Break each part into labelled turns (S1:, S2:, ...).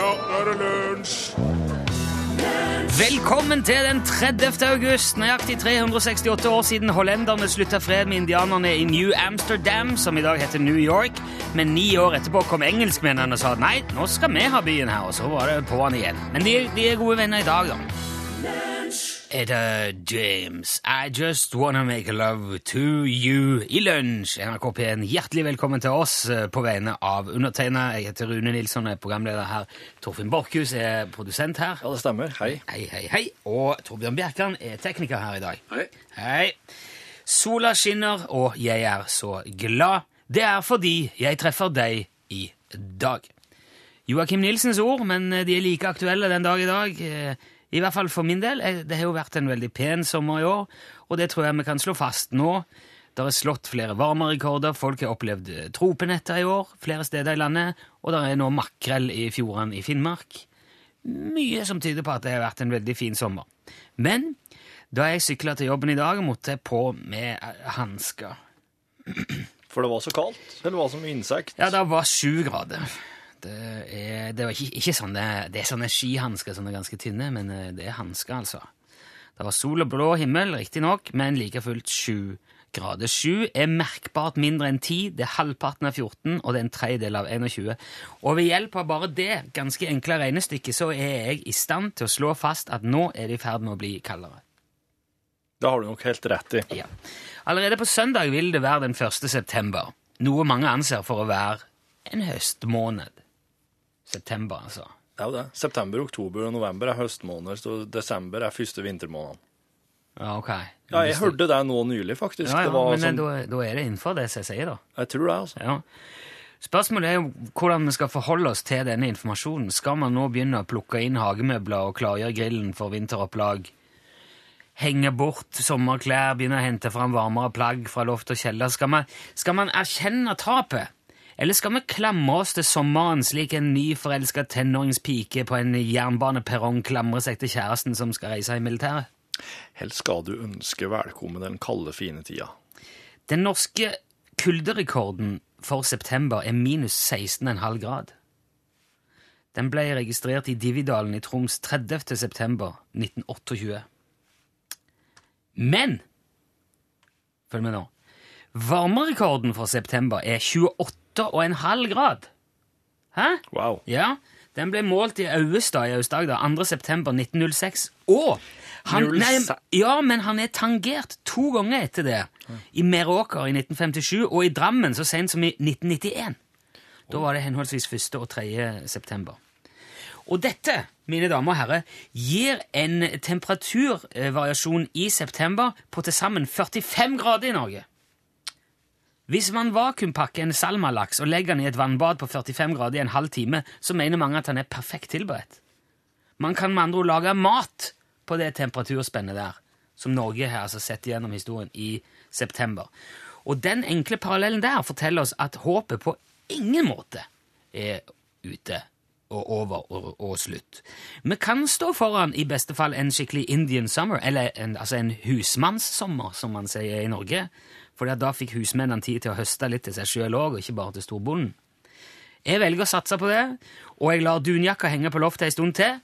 S1: Ja, nå er det lunsj!
S2: Velkommen til den 30. august, nøyaktig 368 år siden hollenderne slutta fred med indianerne i New Amsterdam, som i dag heter New York. Men ni år etterpå kom engelskmennene og sa nei, nå skal vi ha byen her. Og så var det på'n igjen. Men de, de er gode venner i dag, da. Etter James, I just wanna make love to you i lunsj. NRK P1, hjertelig velkommen til oss eh, på vegne av undertegna. Jeg heter Rune Nilsson og er programleder her. Torfinn Borchhus er produsent her.
S3: Ja, det stemmer. Hei.
S2: Hei, hei, hei. Og Torbjørn Bjerkan er tekniker her i dag.
S3: Hei.
S2: Hei. Sola skinner, og jeg er så glad. Det er fordi jeg treffer deg i dag. Joakim Nilsens ord, men de er like aktuelle den dag i dag. I hvert fall for min del. Det har jo vært en veldig pen sommer i år, og det tror jeg vi kan slå fast nå. Det er slått flere varmerekorder, folk har opplevd eh, tropenetter i år flere steder i landet, og det er nå makrell i fjordene i Finnmark. Mye som tyder på at det har vært en veldig fin sommer. Men da jeg sykla til jobben i dag, måtte jeg på med eh, hansker.
S3: For det var så kaldt? Eller var det så mye insekt?
S2: Ja, det var sju grader. Det er, det var ikke, ikke sånne, det er sånne skihansker som er ganske tynne, men eh, det er hansker, altså. Det var sol og blå himmel, riktignok, men like fullt sju grader. Sju er merkbart mindre enn ti, det er halvparten av 14, og det er en tredjedel av 21. Og ved hjelp av bare det ganske enkle regnestykket så er jeg i stand til å slå fast at nå er det i ferd med å bli kaldere.
S3: Det har du nok helt rett i.
S2: Ja. Allerede på søndag vil det være den 1. september, noe mange anser for å være en høstmåned. September, altså.
S3: Det er jo det. September, oktober og november er høstmåneder, så desember er første vintermåned.
S2: Ja, ok.
S3: Ja, jeg hørte det nå nylig, faktisk.
S2: ja, ja,
S3: det var
S2: Men
S3: sånn,
S2: da, da er det innenfor det som jeg sier, da.
S3: Jeg tror det, altså.
S2: Ja. Spørsmålet er jo hvordan vi skal forholde oss til denne informasjonen. Skal man nå begynne å plukke inn hagemøbler og klargjøre grillen for vinteropplag? Henge bort sommerklær, begynne å hente fram varmere plagg fra loft og kjeller? Skal man, skal man erkjenne tapet? Eller skal vi klamre oss til sommeren slik en nyforelska tenåringspike på en jernbaneperrong klamrer seg til kjæresten som skal reise i militæret?
S3: Helst skal du ønske velkommen den kalde, fine tida.
S2: Den norske kulderekorden for september er minus 16,5 grad. Den ble registrert i Dividalen i Troms 30. september 1928. Men Følg med nå. Varmerekorden for september er 28,5 grad. Hæ?
S3: Wow.
S2: Ja, den ble målt i Auestad i Aust-Agder 2. september 1906. Og han, nei, ja, men han er tangert to ganger etter det. I Meråker i 1957 og i Drammen så sent som i 1991. Da var det henholdsvis 1. og 3. september. Og dette, mine damer og herrer, gir en temperaturvariasjon i september på til sammen 45 grader i Norge. Hvis man vakuumpakker en salmalaks og legger den i et vannbad på 45 grader i en halv time, så mener mange at den er perfekt tilberedt. Man kan med andre ord lage mat på det temperaturspennet der, som Norge har altså sett gjennom historien i september. Og den enkle parallellen der forteller oss at håpet på ingen måte er ute og over og, og slutt. Vi kan stå foran i beste fall en skikkelig Indian summer, eller en, altså en husmannssommer, som man sier i Norge. For da fikk husmennene tid til å høste litt til seg sjøl òg, og ikke bare til storbonden. Jeg velger å satse på det, og jeg lar dunjakka henge på loftet ei stund til.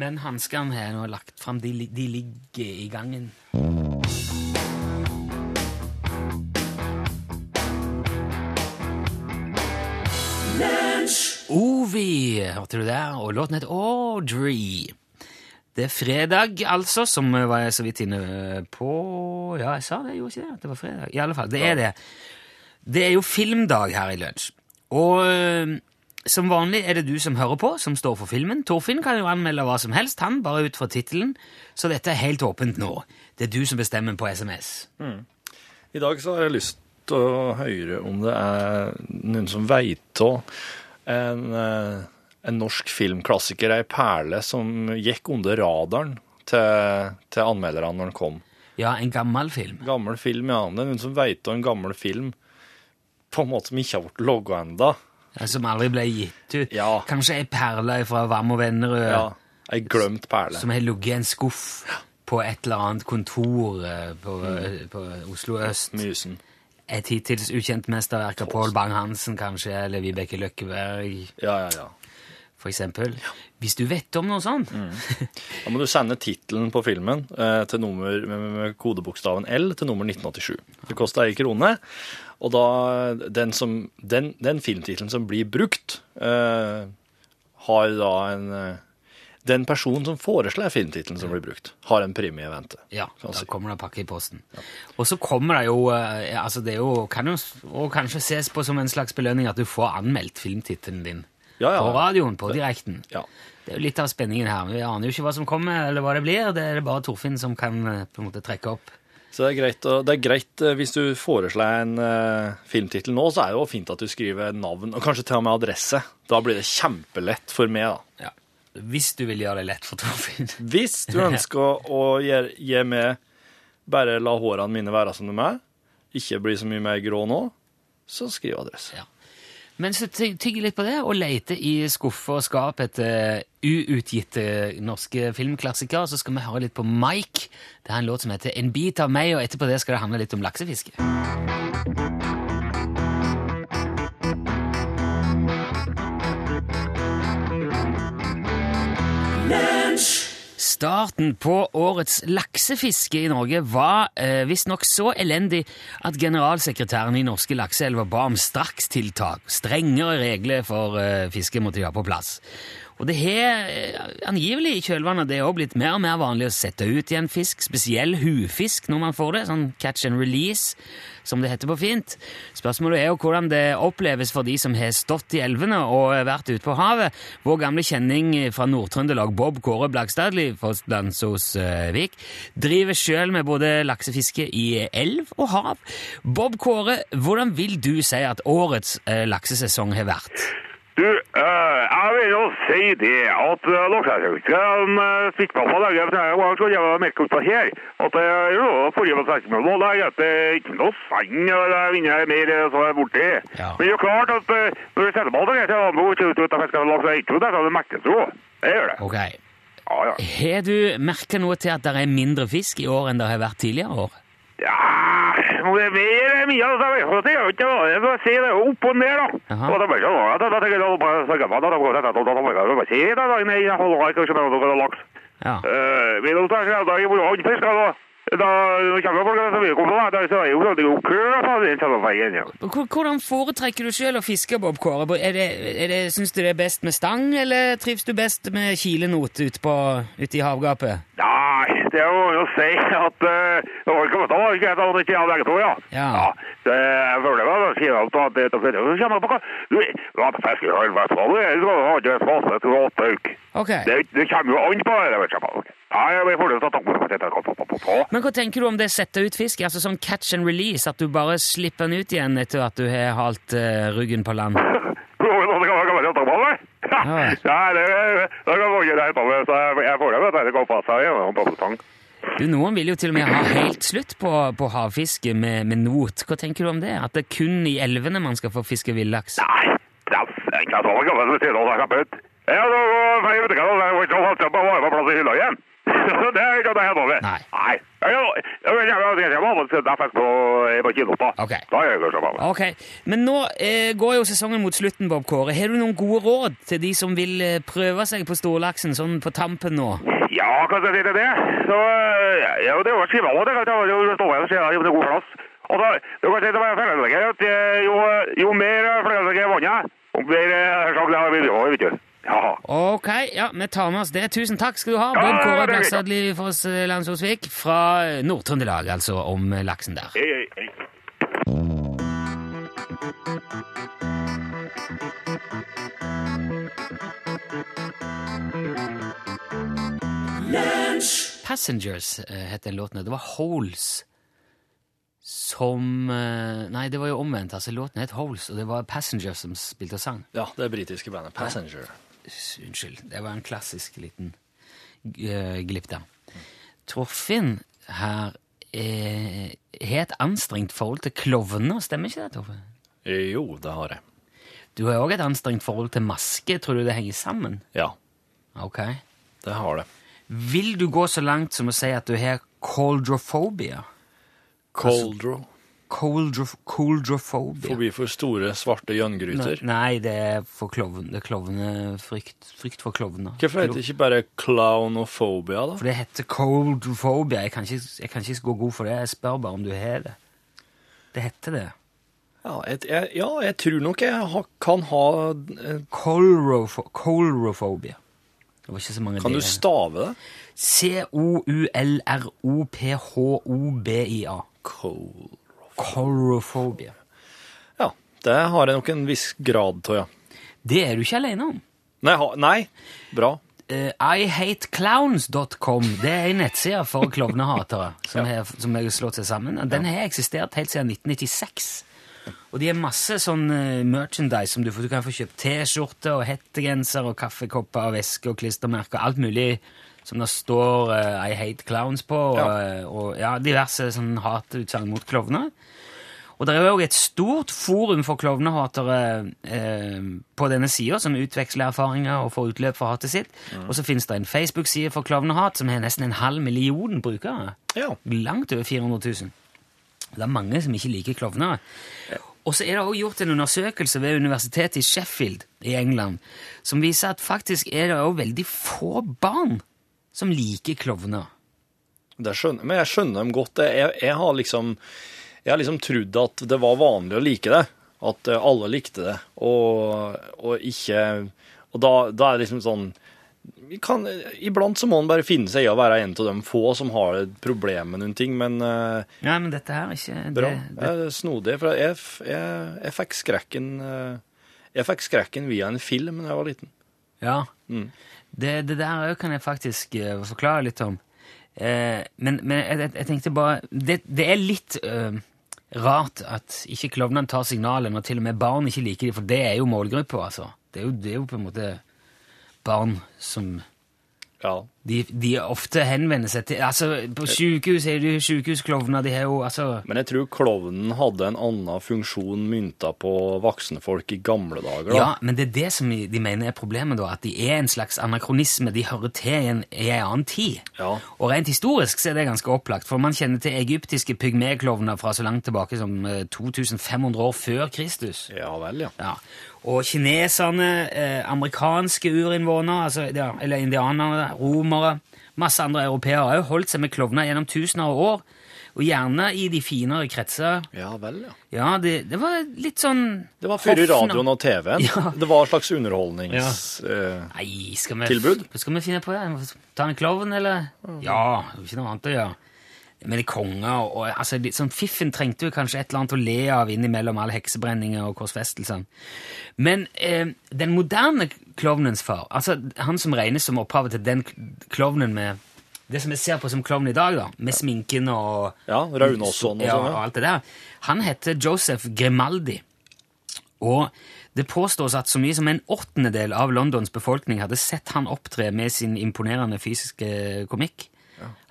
S2: Men hanskene har jeg nå lagt fram. De, de ligger i gangen. Ovi, hørte du der? Og låten het Audrey. Det er fredag, altså, som var jeg så vidt inne på Ja, jeg sa det, jeg gjorde ikke det? Det var fredag? I alle fall, det er det. Det er jo filmdag her i lunsj. Og øh, som vanlig er det du som hører på, som står for filmen. Torfinn kan jo anmelde hva som helst, han, bare ut fra tittelen. Så dette er helt åpent nå. Det er du som bestemmer på SMS.
S3: I dag så har jeg lyst til å høre om det er noen som veit av en, eh, en norsk filmklassiker, ei perle, som gikk under radaren til, til anmelderne når den kom.
S2: Ja, en gammel film.
S3: Gammel film, ja. Det er noen som veit om en gammel film på en måte som ikke har blitt logga ennå.
S2: Ja, Som aldri ble gitt ut.
S3: Ja.
S2: Kanskje ei perle fra Vam og Vennerød
S3: Ja. Ei glemt perle.
S2: som har ligget i en skuff på et eller annet kontor på, på, på Oslo øst.
S3: Mysen.
S2: Et hittils ukjent mesterverk av Pål Bang-Hansen, kanskje, eller Vibeke Løkkeberg.
S3: Ja, ja, ja.
S2: For eksempel. Hvis du vet om noe sånt.
S3: Da må du sende tittelen på filmen eh, til nummer, med, med kodebokstaven L til nummer 1987. Det koster ei krone. Og da, den, som, den, den filmtittelen som blir brukt, eh, har da en eh, Den personen som foreslår filmtittelen som blir brukt, har en premie i vente.
S2: Ja, da
S3: si.
S2: kommer det pakke i posten. Og så kommer det jo eh, altså Det jo, kan jo kanskje ses på som en slags belønning at du får anmeldt filmtittelen din
S3: Ja, ja.
S2: på radioen, på direkten.
S3: Ja.
S2: Det er jo litt av spenningen her. Vi aner jo ikke hva som kommer, eller hva det blir. Det er det bare Torfinn som kan eh, på en måte trekke opp.
S3: Så det er greit, det er greit eh, hvis du foreslår en uh, filmtittel nå, så er det jo fint at du skriver navn, og kanskje til og med adresse. Da blir det kjempelett for meg, da.
S2: Ja. Hvis du vil gjøre det lett for Torfinn.
S3: Hvis du ønsker å gi, gi meg bare la hårene mine være som de er, ikke bli så mye mer grå nå, så skriv adresse.
S2: Ja. Mens du ty- tygger litt på det, og leter i skuffer og skap etter uutgitte norske filmklassikere, så skal vi høre litt på Mike. Det er en låt som heter En bit av meg, og etterpå det skal det handle litt om laksefiske. Starten på årets laksefiske i Norge var eh, visstnok så elendig at generalsekretæren i Norske lakseelver ba om strakstiltak. Strengere regler for eh, fiske måtte de ha på plass. Og det har eh, angivelig i kjølvannet det òg blitt mer og mer vanlig å sette ut igjen fisk, spesiell hufisk når man får det, sånn catch and release, som det heter på fint. Spørsmålet er jo hvordan det oppleves for de som har stått i elvene og vært ute på havet. Vår gamle kjenning fra Nord-Trøndelag, Bob Kåre Blakstadli fra Landsosvik, driver sjøl med både laksefiske i elv og hav. Bob Kåre, hvordan vil du si at årets eh, laksesesong har vært?
S1: Du, eh, jeg vil jo si det at uh, laksefiskeren uh, fikk meg på lenge for jeg var så jævla merke på her. At jo forrige på 16 nå, da er det ikke noe og det vinner mer eh, så er jeg borti.
S2: Ja.
S1: Men det er jo klart at når du setter på der, så er det ikke ut ut av fisken laks, så det det, så det merkes jo. Det gjør det.
S2: Okay.
S1: Ja, ja.
S2: Har du merka noe til at det er mindre fisk i år enn det har vært tidligere år?
S1: Ja, det er mye, av vet jeg, det er jo ikke jeg skal si, det er jo opp og ned, da. Og det blir da da da det, da da det, da, laks.
S2: Ja.
S1: Uh, vi du ta seg, da er jo fisk, da. Da kommer folk, så vi kommer da, da så er jo sånn, det kø, da, det sånn veien, ja.
S2: Hvordan foretrekker du sjøl å fiske, Bob Kåre? Er det, er det, Syns du det er best med stang, eller trives du best med kilenot ute ut i havgapet?
S1: Nei, det må jeg jo si at uh, det var ikke da, ikke jeg hadde ikke jeg begge to, ja.
S2: Ja.
S1: så jeg føler meg, jeg at det er det, så kommer jeg på hva, du, jeg i helvete, hva du er, du har ikke spase til åtte.
S2: Ok.
S1: Det, det kommer jo an på det, vet du. Ja, jeg blir det det, på, på.
S2: Men hva tenker du om det sette ut fisk? Altså sånn catch and release, at du bare slipper den ut igjen etter at du har halt uh, ryggen på land?
S1: Skal å det.
S2: Ja.
S1: Ja, det, det kan man å regne på, vet du, går fra seg og på tang.
S2: Du, Noen vil jo til og med ha helt slutt på, på havfiske med, med not. Hva tenker du om det? At det er kun i elvene man skal få fiske villaks?
S1: Nei, det er ikke så gammel som sier noe slapp ut. Ja, da jeg vet ikke, var ikke så bare på plass i hylla igjen. det er ikke det jeg har
S2: Nei.
S1: Nei. Jeg jeg- jeg- jeg- jeg må sette fisk på, på kilo, da.
S2: Ok.
S1: Da er jeg ikke så gammel.
S2: Men nå eh, går jo sesongen mot slutten, Bob Kåre. Har du noen gode råd til de som vil eh, prøve seg på storlaksen sånn på tampen nå?
S1: Ja, kan jeg si til det? Så, eh, ja, det er jo skrivende, det kan jeg jo stå her og si at det er god plass. Og så, du kan si til meg felleslegger at eh, jo, jo mer felleslegger vannet, jo eh, sjanse har vi, vet du. Ja.
S2: Ok, ja, vi tar med oss det. Tusen takk skal du ha,
S1: Bård
S2: Kåre
S1: det er greit.
S2: Blakstadli Foss eh, fra eh, Nord-Trøndelag, altså, om eh, laksen der.
S1: Hei, hei, hei.
S2: Passengers eh, het den låten. Det var Holes som eh, Nei, det var jo omvendt. altså Låten het Holes, og det var Passengers som spilte og sang.
S3: Ja, det britiske bandet Passenger.
S2: Unnskyld. Det var en klassisk liten uh, glipp der. Torfinn her eh, har et anstrengt forhold til klovner, stemmer ikke det, Torfinn?
S3: Eh, Jo, det har jeg.
S2: Du har òg et anstrengt forhold til maske. Tror du det henger sammen?
S3: Ja,
S2: Ok.
S3: det har det.
S2: Vil du gå så langt som å si at du har coldrophobia?
S3: Coldro.
S2: coldrof coldrophobia.
S3: Fobi for store, svarte gjøngryter.
S2: Nei, det er for klovn, det er klovnefrykt. Frykt for klovner.
S3: Hvorfor heter det ikke bare clownophobia, da?
S2: For det heter coldrophobia. Jeg kan, ikke, jeg kan ikke gå god for det. Jeg spør bare om du har det. Det heter det.
S3: Ja, jeg, ja, jeg tror nok jeg kan ha eh.
S2: Det var ikke så mange
S3: Kan du stave det?
S2: C-o-u-l-r-o-p-h-o-b-i-a. Chorophobia.
S3: Ja, det har jeg nok en viss grad av, ja.
S2: Det er du ikke alene om.
S3: Nei, ha, nei. bra.
S2: Uh, IHateClowns.com det er en nettside for klovnehatere som, har, som har slått seg sammen. Den har eksistert helt siden 1996. Og de har masse sånn eh, merchandise som du, får, du kan få kjøpt T-skjorte og hettegenser og kaffekopper og veske og klistremerker. Alt mulig som det står uh, I hate clowns på, og,
S3: Ja.
S2: eh, og ja, diverse sånn hatutsagn mot klovner. Og det er jo et stort forum for klovnehatere eh, på denne sida, som utveksler erfaringer og får utløp for hatet sitt. Og så finnes det en Facebook-side for klovnehat som har nesten en halv million brukere.
S3: Ja.
S2: Langt over 400 000. Det er mange som ikke liker klovner. Og så er det også gjort en undersøkelse ved universitetet i Sheffield i England som viser at faktisk er det også veldig få barn som liker klovner.
S3: Det skjønner, men jeg skjønner dem godt. Jeg, jeg har liksom jeg har liksom trodd at det var vanlig å like det. At alle likte det. Og, og ikke Og da, da er det liksom sånn kan, Iblant så må en bare finne seg i å være en av de få som har et problem med noen ting, men eh,
S2: Ja, men dette her er ikke
S3: bra.
S2: det, det,
S3: Det er snodig. For jeg, jeg, jeg fikk skrekken eh, Jeg fikk skrekken via en film da jeg var liten.
S2: Ja.
S3: Mm.
S2: Det, det der òg kan jeg faktisk eh, forklare litt om. Men men jeg, jeg, tenkte bare Det, det er litt rart at ikke klovnene tar signalet når til og med barn ikke liker dem, for det er jo målgruppa, altså. Det er jo, det er jo på en måte barn som
S3: Ja.
S2: de, de ofte henvender seg til Altså, på sykehus er det jo sykehusklovner, de har jo altså
S3: Men jeg tror klovnen hadde en annen funksjon mynta på voksne folk i gamle dager. da.
S2: Ja, men det er det som de mener er problemet, da. At de er en slags anakronisme. De hører til i en, i en annen tid.
S3: Ja.
S2: Og rent historisk så er det ganske opplagt, for man kjenner til egyptiske pygmeklovner fra så langt tilbake som eh, 2500 år før Kristus.
S3: Ja vel, ja.
S2: Ja. Og kineserne, eh, amerikanske urinnvånere, altså, ja, eller indianere, romere, masse andre europeere har jo holdt seg med klovner gjennom tusener av år, og gjerne i de finere kretser.
S3: Ja vel, ja.
S2: Ja, det, det var litt sånn
S3: Det var før i radioen og TV-en.
S2: Ja.
S3: Det var et slags underholdnings... eh,
S2: Nei, skal vi, Skal vi finne på det? Ta en klovn, eller? Ja, ikke noe annet å gjøre. Men det er konger, og, altså, litt sånn Fiffen trengte jo kanskje et eller annet å le av innimellom all heksebrenninga og korsfestelsene. Men eh, den moderne klovnens far, altså han som regnes som opphavet til den klovnen med det som vi ser på som klovn i dag, da, med sminken og
S3: Ja, Raunåsson og
S2: ja,
S3: sånn,
S2: og alt det der, han heter Joseph Grimaldi. Og det påstås at så mye som en åttendedel av Londons befolkning hadde sett han opptre med sin imponerende fysiske komikk.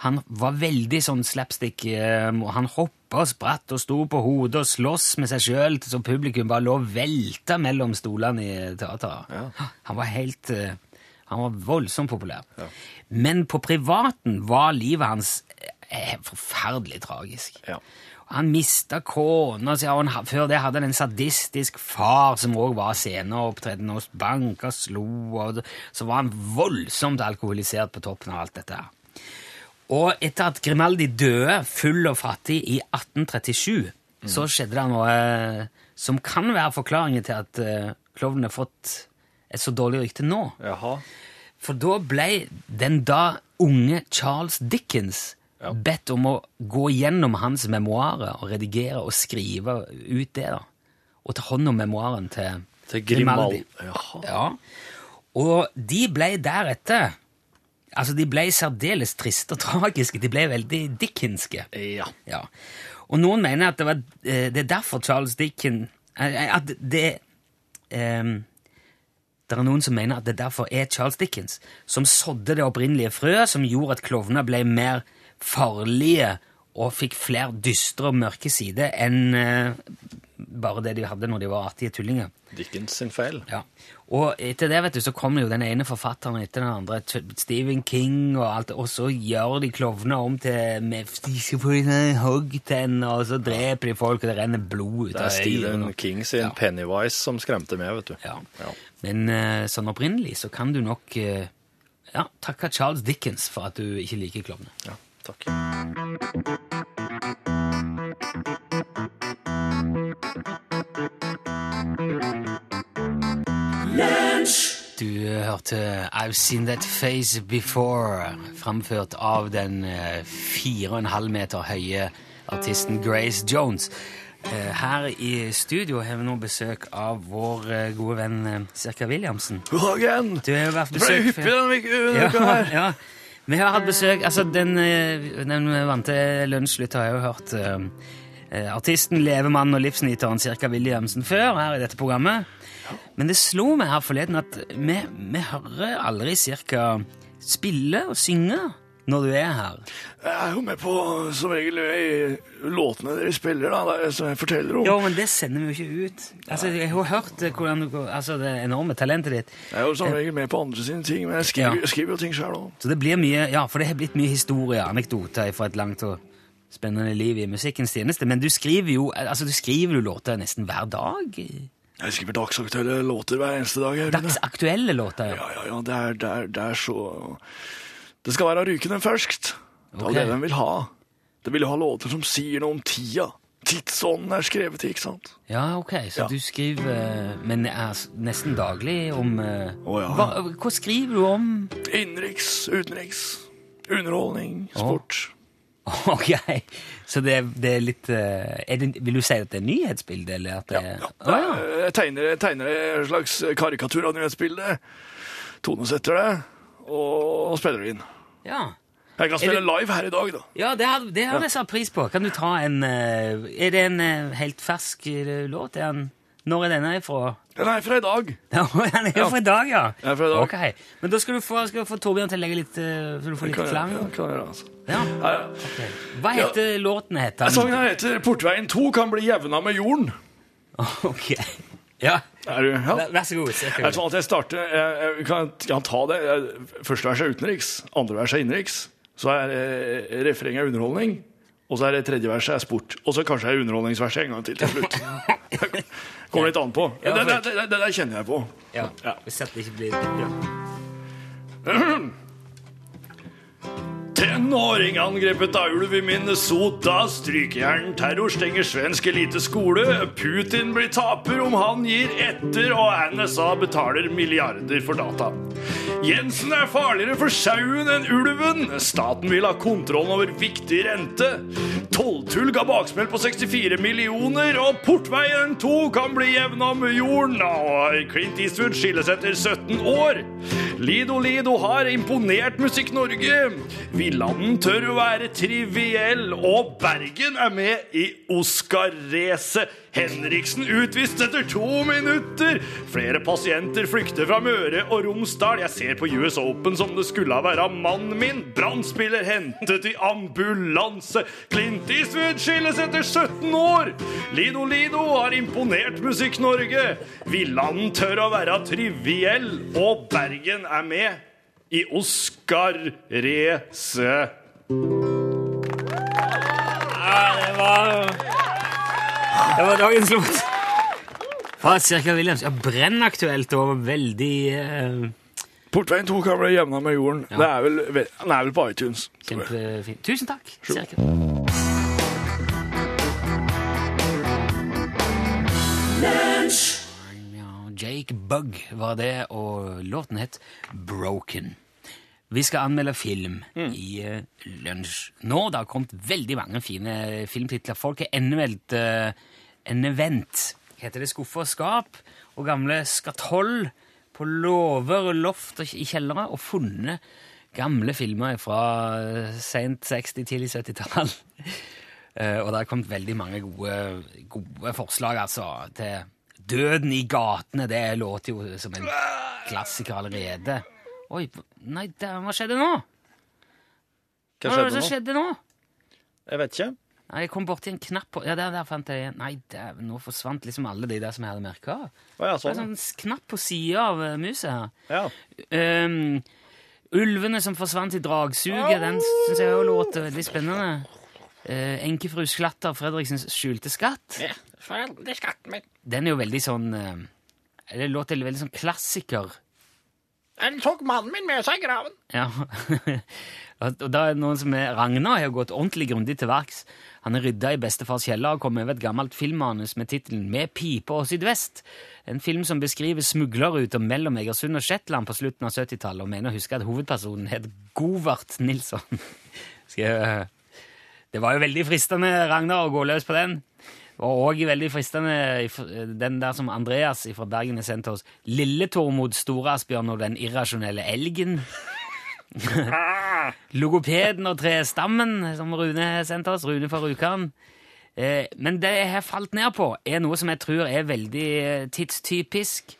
S2: Han var veldig sånn slapstick, eh, han hoppa og spratt og sto på hodet og sloss med seg sjøl, så publikum bare lå og velta mellom stolene i teateret. Han var helt eh, Han var voldsomt populær. Men på privaten var livet hans eh, forferdelig tragisk.
S3: Ja.
S2: Han mista kona si, og han, før det hadde han en sadistisk far som òg var sceneopptredende og banka og slo, og så var han voldsomt alkoholisert på toppen av alt dette. her. Og etter at Grimaldi døde full og fattig i 1837, så skjedde det noe eh, som kan være forklaringen til at uh, klovnen har fått et så dårlig rykte nå.
S3: Jaha.
S2: For da ble den da unge Charles Dickens
S3: Ja.
S2: bedt om å gå gjennom hans memoarer og redigere og skrive ut det. da. Og ta hånd om memoaren til,
S3: Til
S2: Grimaldi.
S3: Grimaldi. Jaha.
S2: Ja. Og de ble deretter Altså, de ble særdeles triste og tragiske. De ble veldig dickenske.
S3: Ja.
S2: Ja. Og noen mener at det, var, eh, det er derfor Charles Dickens eh, At det um, Det er noen som mener at det derfor er Charles Dickens som sådde det opprinnelige frøet som gjorde at klovner ble mer farlige og fikk flere dystre og mørke sider enn eh, bare det de hadde når de var artige tullinger.
S3: Dickens sin feil.
S2: Ja. Og etter det vet du, så kommer jo den ene forfatteren etter den andre, Stephen King og alt, og så gjør de klovner om til sånn og så dreper de folk, og det renner blod ut
S3: Det
S2: av
S3: er
S2: stilen.
S3: Stephen King sin
S2: Ja.
S3: Pennywise som skremte meg, vet du.
S2: Ja.
S3: Ja.
S2: Men eh, sånn opprinnelig så kan du nok eh, ja, takke Charles Dickens for at du ikke liker klovner.
S3: Ja, takk.
S2: Du hørte I've Seen That Face Before, framført av den eh, fire og en halv meter høye artisten Grace Jones. Eh, Her i studio har vi nå besøk av vår eh, gode venn eh, Sirka Williamsen.
S3: God dagen!
S2: Du har jo vært
S3: Det ble hyppig denne uka her.
S2: ja, ja. Vi har hatt besøk Altså, den, eh, den vante lunsjlytter har jeg jo hørt eh, eh, artisten, levemannen og livsnyteren Cirka Williamsen før her i dette programmet. Men det slo meg her forleden at vi, vi hører aldri Cirka spille og synge når du er her.
S3: Jeg er jo med på som regel låtene dere spiller, da, som jeg forteller om.
S2: Jo, men det sender vi jo ikke ut. Altså, Jeg har hørt eh, hvordan du, altså, det enorme talentet ditt.
S3: Jeg er jo som regel med på andre sine ting, men jeg skriver,
S2: Ja.
S3: skriver jo ting sjøl òg.
S2: Så det blir mye, ja, for det har blitt mye historie, anekdoter fra et langt og spennende liv i musikkens tjeneste. Men du skriver jo altså du skriver jo låter nesten hver dag.
S3: Jeg skriver dagsaktuelle låter hver eneste dag.
S2: Dagsaktuelle låter.
S3: Ja, ja, ja, det er, det, er, det er så Det skal være rykende ferskt. Det er okay. det de vil ha. De vil ha låter som sier noe om tida. Tidsånden er skrevet i, ikke sant?
S2: Ja, ok, så
S3: Ja.
S2: du skriver eh, Men er nesten daglig om
S3: oh, ja.
S2: hva, hva skriver du om?
S3: Innenriks, utenriks, underholdning, sport.
S2: Ok, så det, det er litt eh, er det, Vil du si at det er nyhetsbildet, eller at det
S3: Ja, ja.
S2: Oh, ja.
S3: Jeg tegner, jeg tegner en slags karikatur av nyhetsbildet. Tonesetter det, og spiller det inn.
S2: Ja.
S3: Jeg kan spille live her i dag, da.
S2: Ja, det har, det har jeg satt pris på. Kan du ta en eh, Er det en eh, helt fersk eh, låt? Er den, når er denne fra?
S3: Den er fra i dag.
S2: Ja, den er fra i dag, ja.
S3: Den er fra i dag.
S2: Okay. Men da skal du få, skal du få Torbjørn til å legge litt Så du får litt klang.
S3: Ja, klar, altså.
S2: Ja.
S3: Ja, ja.
S2: Hva heter låten? heter den?
S3: Sangen heter 'Portveien 2 kan bli jevna med jorden'.
S2: Ok. Ja,
S3: Er du, ja.
S2: vær så god.
S3: er sånn jeg starter jeg, jeg kan, kan ta det. Første vers er utenriks, andre vers er innenriks. Så er eh, refrenget underholdning, og så er det tredje verset er sport. Og så kanskje er underholdningsverset en gang til til slutt. Kommer litt an på.
S2: Ja,
S3: Det, det, det, det der kjenner jeg på.
S2: Ja,
S3: Ja.
S2: Hvis det ikke blir ja.
S3: Tenåring angrepet av ulv i Minnesota. Strykejern terror stenger svensk eliteskole. Putin blir taper om han gir etter, og NSA betaler milliarder for data. Jensen er farligere for sauen enn ulven. Staten vil ha kontrollen over viktig rente. Tolltull ga baksmell på 64 millioner, og Portveien 2 kan bli jevna med jorden. Og Clint Eastwood skilles etter 17 år. Lido Lido har imponert Musikk-Norge. Villanden tør å være triviell, og Bergen er med i Oscar-racet. Henriksen utvist etter to minutter. Flere pasienter flykter fra Møre og Romsdal. Jeg ser på US Open som det skulle være mannen min. Brannspiller hentet i ambulanse. Clint Eastwood skilles etter 17 år. Lido Lido har imponert Musikk-Norge. Villanden tør å være triviell, og Bergen er med i Oscar-racet.
S2: det var Det var dagens låt. Fra Cirka Williams. Ja, Brennaktuelt og veldig eh,
S3: Portveien 2 kan bli jevna med jorden.
S2: Ja.
S3: Det er vel, den er vel på iTunes.
S2: kjempefint. Tusen takk. Cirka. Jake Bugg var det, og låten het Broken. Vi skal anmelde film i uh, lunsj. Nå det har kommet veldig mange fine filmtitler. Folk har endemeldt uh, en event. Heter det skuffer og skap? Og gamle skatoll på låver og loft og i kjellere. Og funnet gamle filmer fra uh, sent 60-, tidlig 70-tall. uh, og det har kommet veldig mange gode, gode forslag, altså, til Døden i gatene. Det låter jo som en klassiker allerede. Oi, nei, dæven, hva skjedde nå? Hva det
S3: skjedde
S2: hva
S3: nå?
S2: skjedde nå?
S3: Jeg vet ikke.
S2: Nei, Jeg kom borti en knapp på Ja, der, der fant jeg en. Nei, dæven, nå forsvant liksom alle de der som jeg hadde merka.
S3: Oh, ja,
S2: Det er en
S3: sånn.
S2: sånn s- knapp på sida av uh, muset her.
S3: Ja.
S2: Um, ulvene som forsvant i dragsuget, den syns jeg òg låter veldig spennende. Uh, Enkefru Slatter Fredriksens skjulte skatt. Den er jo veldig sånn uh, Det låter veldig sånn klassiker.
S3: Den tok mannen min med seg i graven.
S2: Ja. og da er det noen som er Ragnar har gått ordentlig grundig til verks. Han har rydda i bestefars kjeller og kommet over et gammelt filmmanus med tittelen Med pipe og sydvest. En film som beskriver smuglerruter mellom Egersund og Shetland på slutten av 70-tallet, og mener å huske at hovedpersonen het Govart Nilsson. Skal jeg, det var jo veldig fristende, Ragnar, å gå løs på den. Og òg veldig fristende den der som Andreas fra Bergen har sendt oss. Lille mot Store-Asbjørn og den irrasjonelle elgen. Logopeden og trestammen, som Rune har sendt oss. Rune fra Rjukan. Eh, men det jeg har falt ned på, er noe som jeg tror er veldig eh, tidstypisk.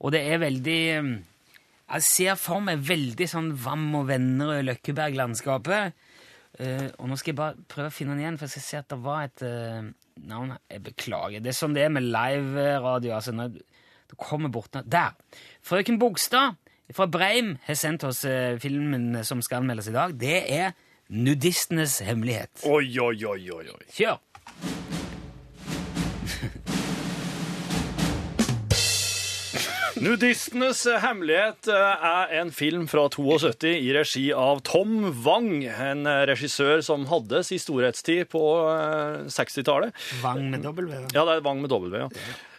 S2: Og det er veldig eh, Jeg ser for meg veldig sånn Vam og venner og Løkkeberg-landskapet. Og nå skal jeg bare prøve å finne den igjen, for jeg skal se at det var et navn. Jeg beklager. Det er sånn det er med live-radio. altså når du kommer bort. Der! Frøken Bogstad fra Breim har sendt oss eh, filmen som skal anmeldes i dag. Det er Nudistenes hemmelighet.
S3: Oi, oi, oi, oi, oi.
S2: Kjør!
S3: Nudistenes hemmelighet eh, er en film fra 72 i regi av Tom Wang, en eh, regissør som hadde sin storhetstid på eh, 60-tallet.
S2: Vang med W.
S3: Ja, det er Wang med W, ja.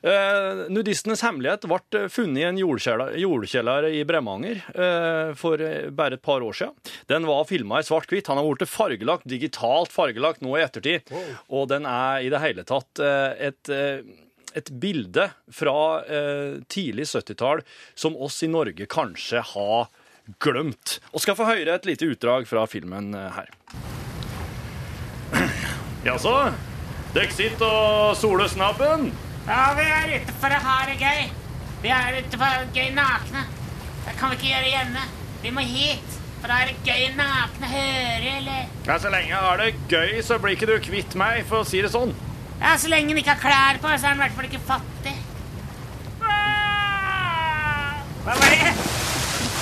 S3: Eh, Nudistenes hemmelighet ble funnet i en jordkjeller, i Bremanger eh, for eh, bare et par år siden. Den var filma i svart-hvitt. Han har blitt fargelagt, digitalt fargelagt nå i ettertid. Og den er i det hele tatt eh, et eh, et bilde fra eh, tidlig 70-tall som oss i Norge kanskje har glemt. Og skal få høre et lite utdrag fra filmen eh, her. Jaså? Dere sitter og soler snabben?
S2: Ja, vi er ute for å ha det gøy. Vi er ute for å ha det gøy nakne. Det kan vi ikke gjøre hjemme. Vi må hit. For da er det gøy nakne høre, eller
S3: Ja, Så lenge jeg har det gøy, så blir ikke du kvitt meg, for å si det sånn.
S2: Ja, så lenge han ikke har klær på, så er han i hvert fall ikke fattig. Hva var det?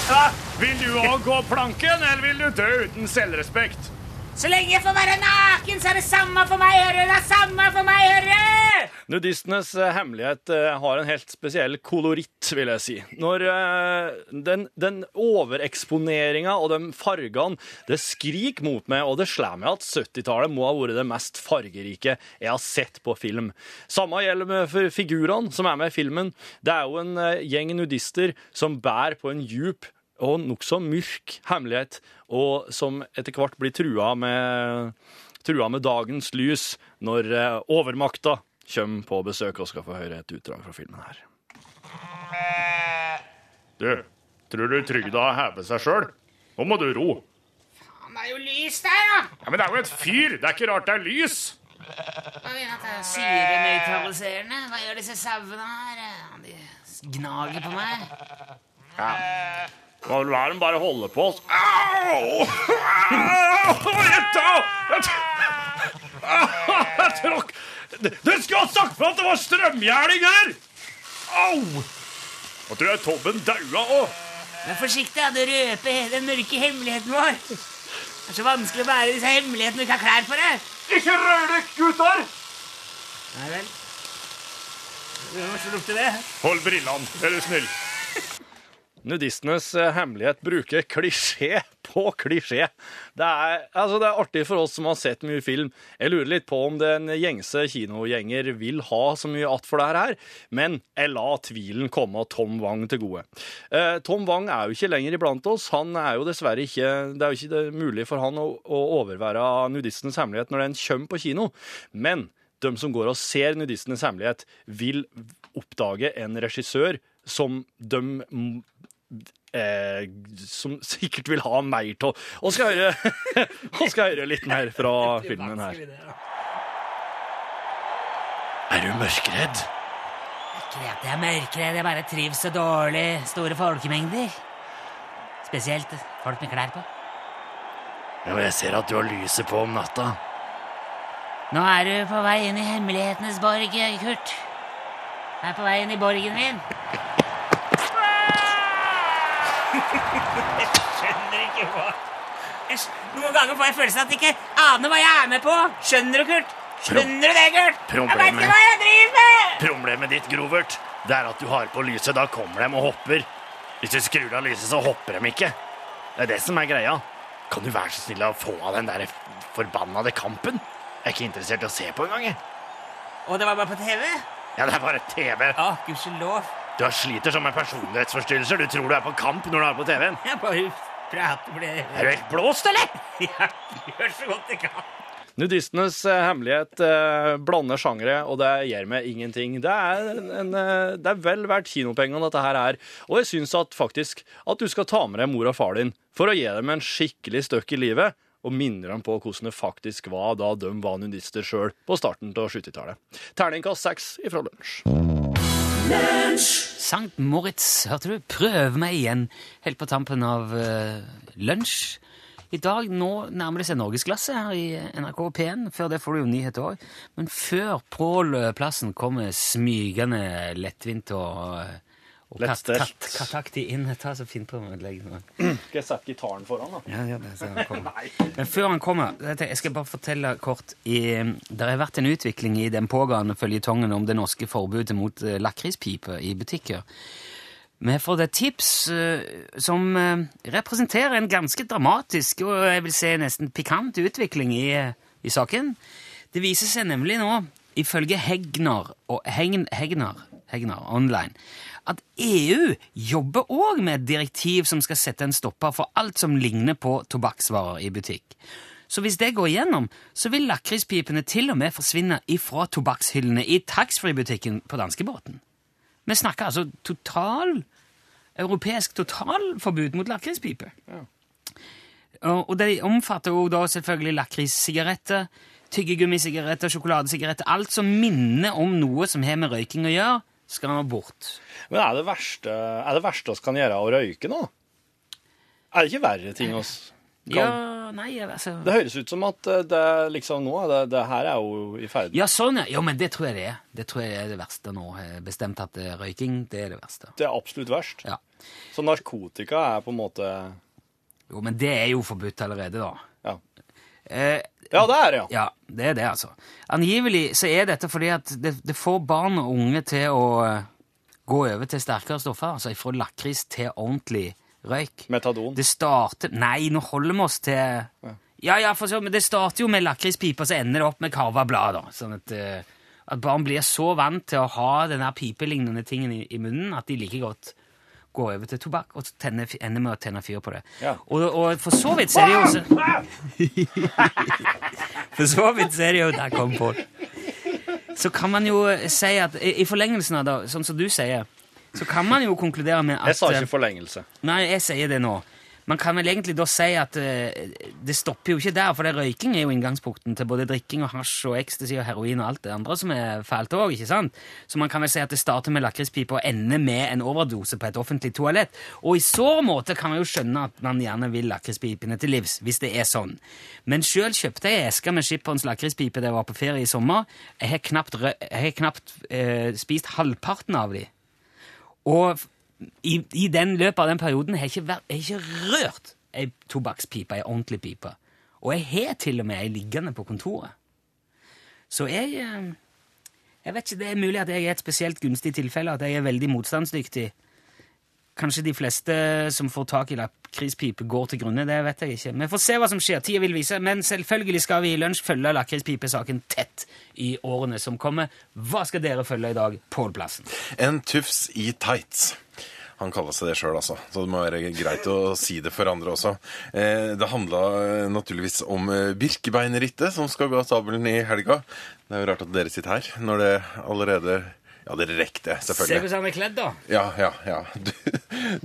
S2: Hva?
S3: Vil du òg gå planken, eller vil du dø uten selvrespekt?
S2: Så lenge jeg får være naken, så er det samme for meg, hører du? Det er samme for meg, hører du?
S3: Nudistenes eh, hemmelighet eh, har en helt spesiell koloritt, vil jeg si. Når eh, den, den overeksponeringa og de fargene, det skriker mot meg, og det slår meg at 70-tallet må ha vært det mest fargerike jeg har sett på film. Samme gjelder for figurene som er med i filmen. Det er jo en gjeng nudister som bærer på en djup og nokså mørk hemmelighet, og som etter hvert blir trua med, trua med dagens lys når eh, overmakta kommer på besøk og skal få høre et utdrag fra filmen her. Du, tror du trygda har hevet seg sjøl? Nå må du ro.
S2: Faen, Det er jo lys der, da.
S3: Ja, Men det er jo et fyr! Det er ikke rart det er lys!
S2: Hva mener at det er Syrenøytraliserende? Hva gjør disse sauene her? De gnager på meg.
S3: Må vel lar de bare holde på oss. Au! Au! Jeg jeg! Jeg tråkk Du skulle ha sagt fra at det var strømgjerding her! Au! Nå tror jeg Tobben daua òg.
S2: Vær forsiktig. Du røper den mørke hemmeligheten vår. Det er så vanskelig å bære disse hemmelighetene du ikke har klær for deg.
S3: Ikke rør dere, gutter!
S2: Nei vel. Hvordan lukter det?
S3: Hold brillene, er du snill. Nudistenes eh, hemmelighet bruker klisjé på klisjé. Det er, altså det er artig for oss som har sett mye film. Jeg lurer litt på om den gjengse kinogjenger vil ha så mye att for det her, men jeg la tvilen komme Tom Wang til gode. Eh, Tom Wang er jo ikke lenger iblant oss. Han er jo dessverre ikke Det er jo ikke mulig for han å, å overvære Nudistenes hemmelighet når den kommer på kino. Men de som går og ser Nudistenes hemmelighet, vil oppdage en regissør som de eh, Som sikkert vil ha mer av. Og skal høre, og skal høre litt mer fra filmen her. Er du mørkredd?
S2: Ikke det at jeg er mørkredd, jeg bare trives så dårlig. Store folkemengder. Spesielt folk med klær på.
S3: Ja, jeg ser at du har lyset på om natta.
S2: Nå er du på vei inn i hemmelighetenes borg, Kurt. Jeg er på vei inn i borgen min. Jeg skjønner ikke hva jeg, Noen ganger får jeg følelsen at jeg ikke aner hva jeg er med på. Skjønner du, Kurt? Skjønner du det, Kurt? Jeg
S3: Problemet-
S2: vet ikke hva jeg driver med!
S3: Problemet ditt, Grovert, det er at du har på lyset. Da kommer de og hopper. Hvis du skrur av lyset, så hopper de ikke. Det er det som er greia. Kan du være så snill å få av den der forbannede kampen? Jeg er ikke interessert i å se på engang. jeg.
S2: Og det var bare på TV?
S3: Ja, det er bare TV.
S2: Å, gudskjelov.
S3: Du har sliter som med personlighetsforstyrrelser. Du tror du er på kamp når du er på TV-en.
S2: Jeg bare prater det.
S3: Er du helt blåst, eller?
S2: Jeg gjør så godt jeg kan.
S3: Nudistenes eh, hemmelighet eh, blander sjangere, og det gjør meg ingenting. Det er, en, en, eh, det er vel verdt kinopengene, dette her er. Og jeg syns at faktisk at du skal ta med deg mor og far din for å gi dem en skikkelig støkk i livet, og minne dem på hvordan det faktisk var da de var nudister sjøl på starten av 70-tallet. Terningkast seks ifra lunsj.
S2: Sankt Moritz, hørte du? Prøv meg igjen, helt på tampen av uh, lunsj. I dag nå nærmer det seg norgesklasse her i NRK P1. Før det får du jo nyheter òg. Men før Pål-plassen kommer smygende lettvint og, og katt, kattaktig inn Ta så finn på legg nå.
S3: Skal jeg sette gitaren foran, da?
S2: Ja, ja, det ser han kommer. Men før han kommer, jeg skal bare fortelle kort i, Det har vært en utvikling i den pågående føljetongen om det norske forbudet mot eh, lakrispiper i butikker. Vi har fått et tips eh, som eh, representerer en ganske dramatisk og jeg vil si nesten pikant utvikling i, i saken. Det viser seg nemlig nå, ifølge Hegnar, og Hegn, Hegnar, Hegnar online, at EU jobber òg med et direktiv som skal sette en stopper for alt som ligner på tobakksvarer i butikk. Så hvis det går igjennom, så vil lakrispipene til og med forsvinne ifra tobakkshyllene i taxfree-butikken på danskebåten. Vi snakker altså total europeisk totalforbud mot lakrispiper. Og og det omfatter jo da selvfølgelig lakrissigaretter, tyggegummisigaretter, sjokoladesigaretter Alt som minner om noe som har med røyking å gjøre, skal han bort.
S3: Men er det verste, er det verste oss kan gjøre å røyke nå? Er det ikke verre ting oss kan
S2: Ja, nei, altså
S3: Det høres ut som at eh, det liksom nå det, det her er jo i ferd
S2: Ja, sånn, ja. Jo, men det tror jeg det er. Det tror jeg er det verste nå. Bestemt at eh, røyking, det er det verste.
S3: Det er absolutt verst.
S2: Ja.
S3: Så narkotika er på en måte
S2: Jo, men det er jo forbudt allerede, da. Eh,
S3: ja det er det, ja.
S2: Ja, det er det, altså. Angivelig så er dette fordi at det, det får barn og unge til å eh, gå over til sterkere stoffer. Altså fra lakris til ordentlig røyk.
S3: Metadon.
S2: Det starter Nei, nå holder vi oss til Ja, ja, for så, men det starter jo med lakrispipa, så ender det opp med karva blad. da. Sånn at, eh, at barn blir så vant til å ha den her pipelignende tingen i, i munnen at de like godt går over til tobakk og tenner, ender med å tenne fyr på det.
S3: Ja.
S2: Og, og for så vidt ser er det jo så For så vidt ser er det jo Der kom Pål. Så kan man jo si at i i forlengelsen av det, sånn som du sier, så kan man jo konkludere med at
S3: Jeg sa
S2: eh,
S3: ikke forlengelse.
S2: Nei, jeg sier det nå. Man kan vel egentlig da si at eh, det stopper jo ikke der, for det røyking er jo inngangsporten til både drikking og hasj og ecstasy og heroin og alt det andre som er fælt òg, ikke sant? Så man kan vel si at det starter med lakrispipe og ender med en overdose på et offentlig toalett. Og i så måte kan man jo skjønne at man gjerne vil lakrispipene til livs, hvis det er sånn. Men sjøl kjøpte jeg eske med Skipperens lakrispipe da jeg var på ferie i sommer. Jeg har knapt, jeg har knapt eh, spist halvparten av de. Og i, i den løpet av den perioden har jeg ikke, ikke rørt ei tobakkspipe, ei ordentlig pipe. Og jeg har til og med ei liggende på kontoret. Så jeg eh, Jeg vet ikke, Det er mulig at jeg er et spesielt gunstig tilfelle, at jeg er veldig motstandsdyktig. Kanskje de fleste som får tak i lakrispipe, går til grunne. Det vet jeg ikke. Vi får se hva som skjer. Tida vil vise. Men selvfølgelig skal vi i lunsj følge lakrispipesaken tett i årene som kommer. Hva skal dere følge i dag? Pål Plassen.
S4: En tufs i tights. Han kaller seg det sjøl, altså. Så det må være greit å si det for andre også. Eh, det handla eh, naturligvis om eh, Birkebeinerrittet, som skal gå av stabelen i helga. Det er jo rart at dere sitter her, når det allerede Ja, dere rekker det,
S2: Se
S4: selvfølgelig.
S2: hvordan han er kledd, da.
S4: Ja, ja, ja. Du,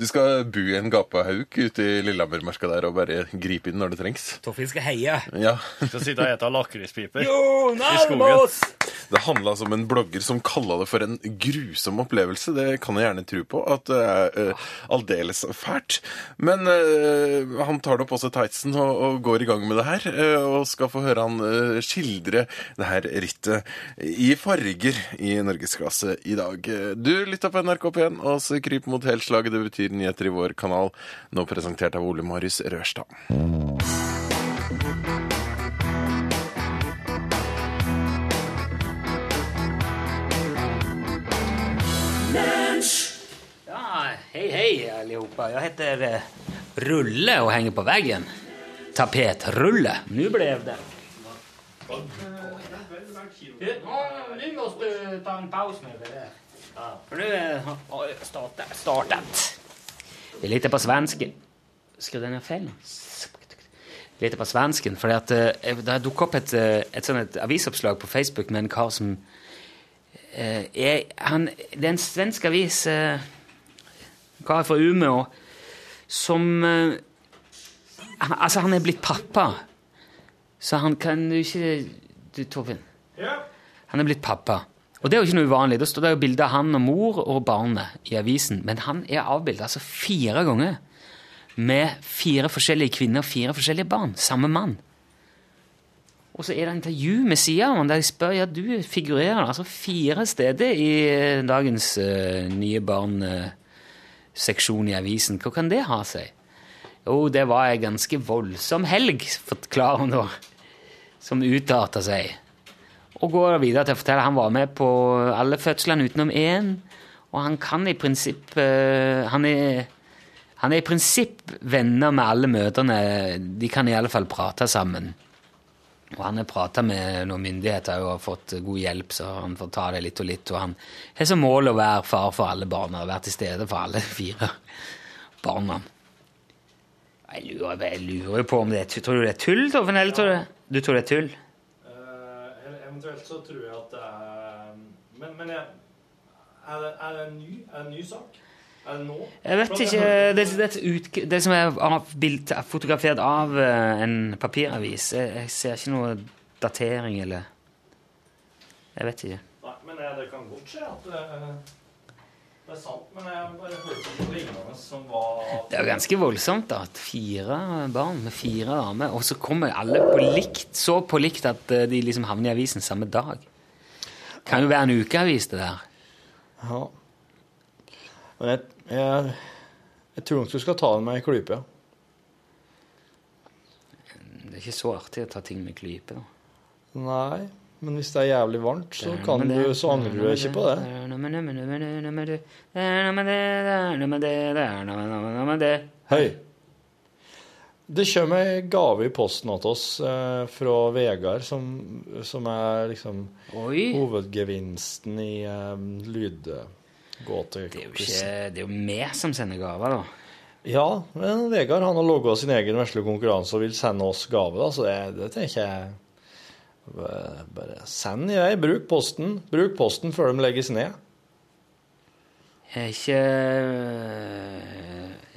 S4: du skal bo i en gapahauk ute i Lillehammermarka der og bare gripe inn når det trengs.
S2: Torfinn skal heie.
S4: Ja.
S3: Skal sitte og ete lakrispiper.
S2: Jo,
S3: skogen.
S4: Det handla altså om en blogger som kalla det for en grusom opplevelse. Det kan jeg gjerne tro på, at det er uh, aldeles fælt. Men uh, han tar det opp også tightsen og, og, går i gang med det her. Uh, og skal få høre han uh, skildre det her rittet i farger i norgesklasse i dag. Du lytter på NRK P1 og så kryp mot helslaget. Det betyr nyheter i vår kanal. Nå presentert av Ole Marius Rørstad.
S2: Ja, hei, alle allihopa. Jeg heter eh, Rulle og henger på veggen. Tapetrulle. Nå ble det. Du, nu oss du ta en pause med det där. För nu vi startet. Vi lite på svensken. Skrev den fel? lytter på svensken, for eh, det dukket opp et, eh, et, et avisoppslag på Facebook med en kar som eh, er, han, Det er en svensk avis, eh, en kar fra Umeå, som eh, Altså, han er blitt pappa, så han kan jo ikke Du, Torfinn? Han er blitt pappa. Og det er jo ikke noe uvanlig. Det jo bilde av han og mor og barnet i avisen, men han er avbildet altså fire ganger med fire forskjellige kvinner og fire forskjellige barn. Samme mann. Og så er det intervju med sida av ham der de spør ja, du figurerer altså fire steder i eh, dagens uh, Nye barn-seksjon i avisen. Hva kan det ha seg? Jo, det var ei ganske voldsom helg, forklarer hun da, som utarta seg. Og går videre til å fortelle at han var med på alle fødslene utenom én. Og han kan i prinsipp uh, han, er, han er i prinsipp venner med alle mødrene. De kan i alle fall prate sammen. Og han har prata med noen myndigheter og har fått god hjelp, så han får ta det litt og litt. Og han har som mål å være far for alle barna og være til stede for alle fire barna. Jeg lurer, jeg lurer på om det er. Tror du det er tull, Torfinn? Eller tror du, du tror det er tull?
S3: Eh, eventuelt så tror jeg at det er Men, men jeg, er, det, er det en ny, er det en ny sak? Er det nå?
S2: Jeg vet ikke. Det, det, ut, det som er av, bild, fotografert av uh, en papiravis jeg, jeg ser ikke noe datering eller Jeg vet ikke.
S3: Nei, men det, det kan godt skje at det, det er sant. Men jeg bare hørte noe lignende som var
S2: Det er jo ganske voldsomt da, at fire barn med fire damer, og så kommer alle på likt, så på likt at uh, de liksom havner i avisen samme dag. Kan jo være en ukeavis, det der.
S3: Ja. Men jeg, jeg, jeg tror nok du skal ta den med ei klype.
S2: Det er ikke så artig å ta ting med klype, da.
S3: Nei, men hvis det er jævlig varmt, så, kan du, så angrer du ikke på
S2: det.
S3: Hei. Det kommer ei gave i posten til oss eh, fra Vegard, som, som er liksom
S2: Oi.
S3: hovedgevinsten i eh, lydgåtekonkurransen.
S2: Det er, jo vi som sender gaver, da.
S3: Ja, men Vegard han har logga sin egen vesle konkurranse og vil sende oss gave. da, Så det, det tenker jeg Bare send i vei. Bruk posten. Bruk posten før de legges ned.
S2: Er ikke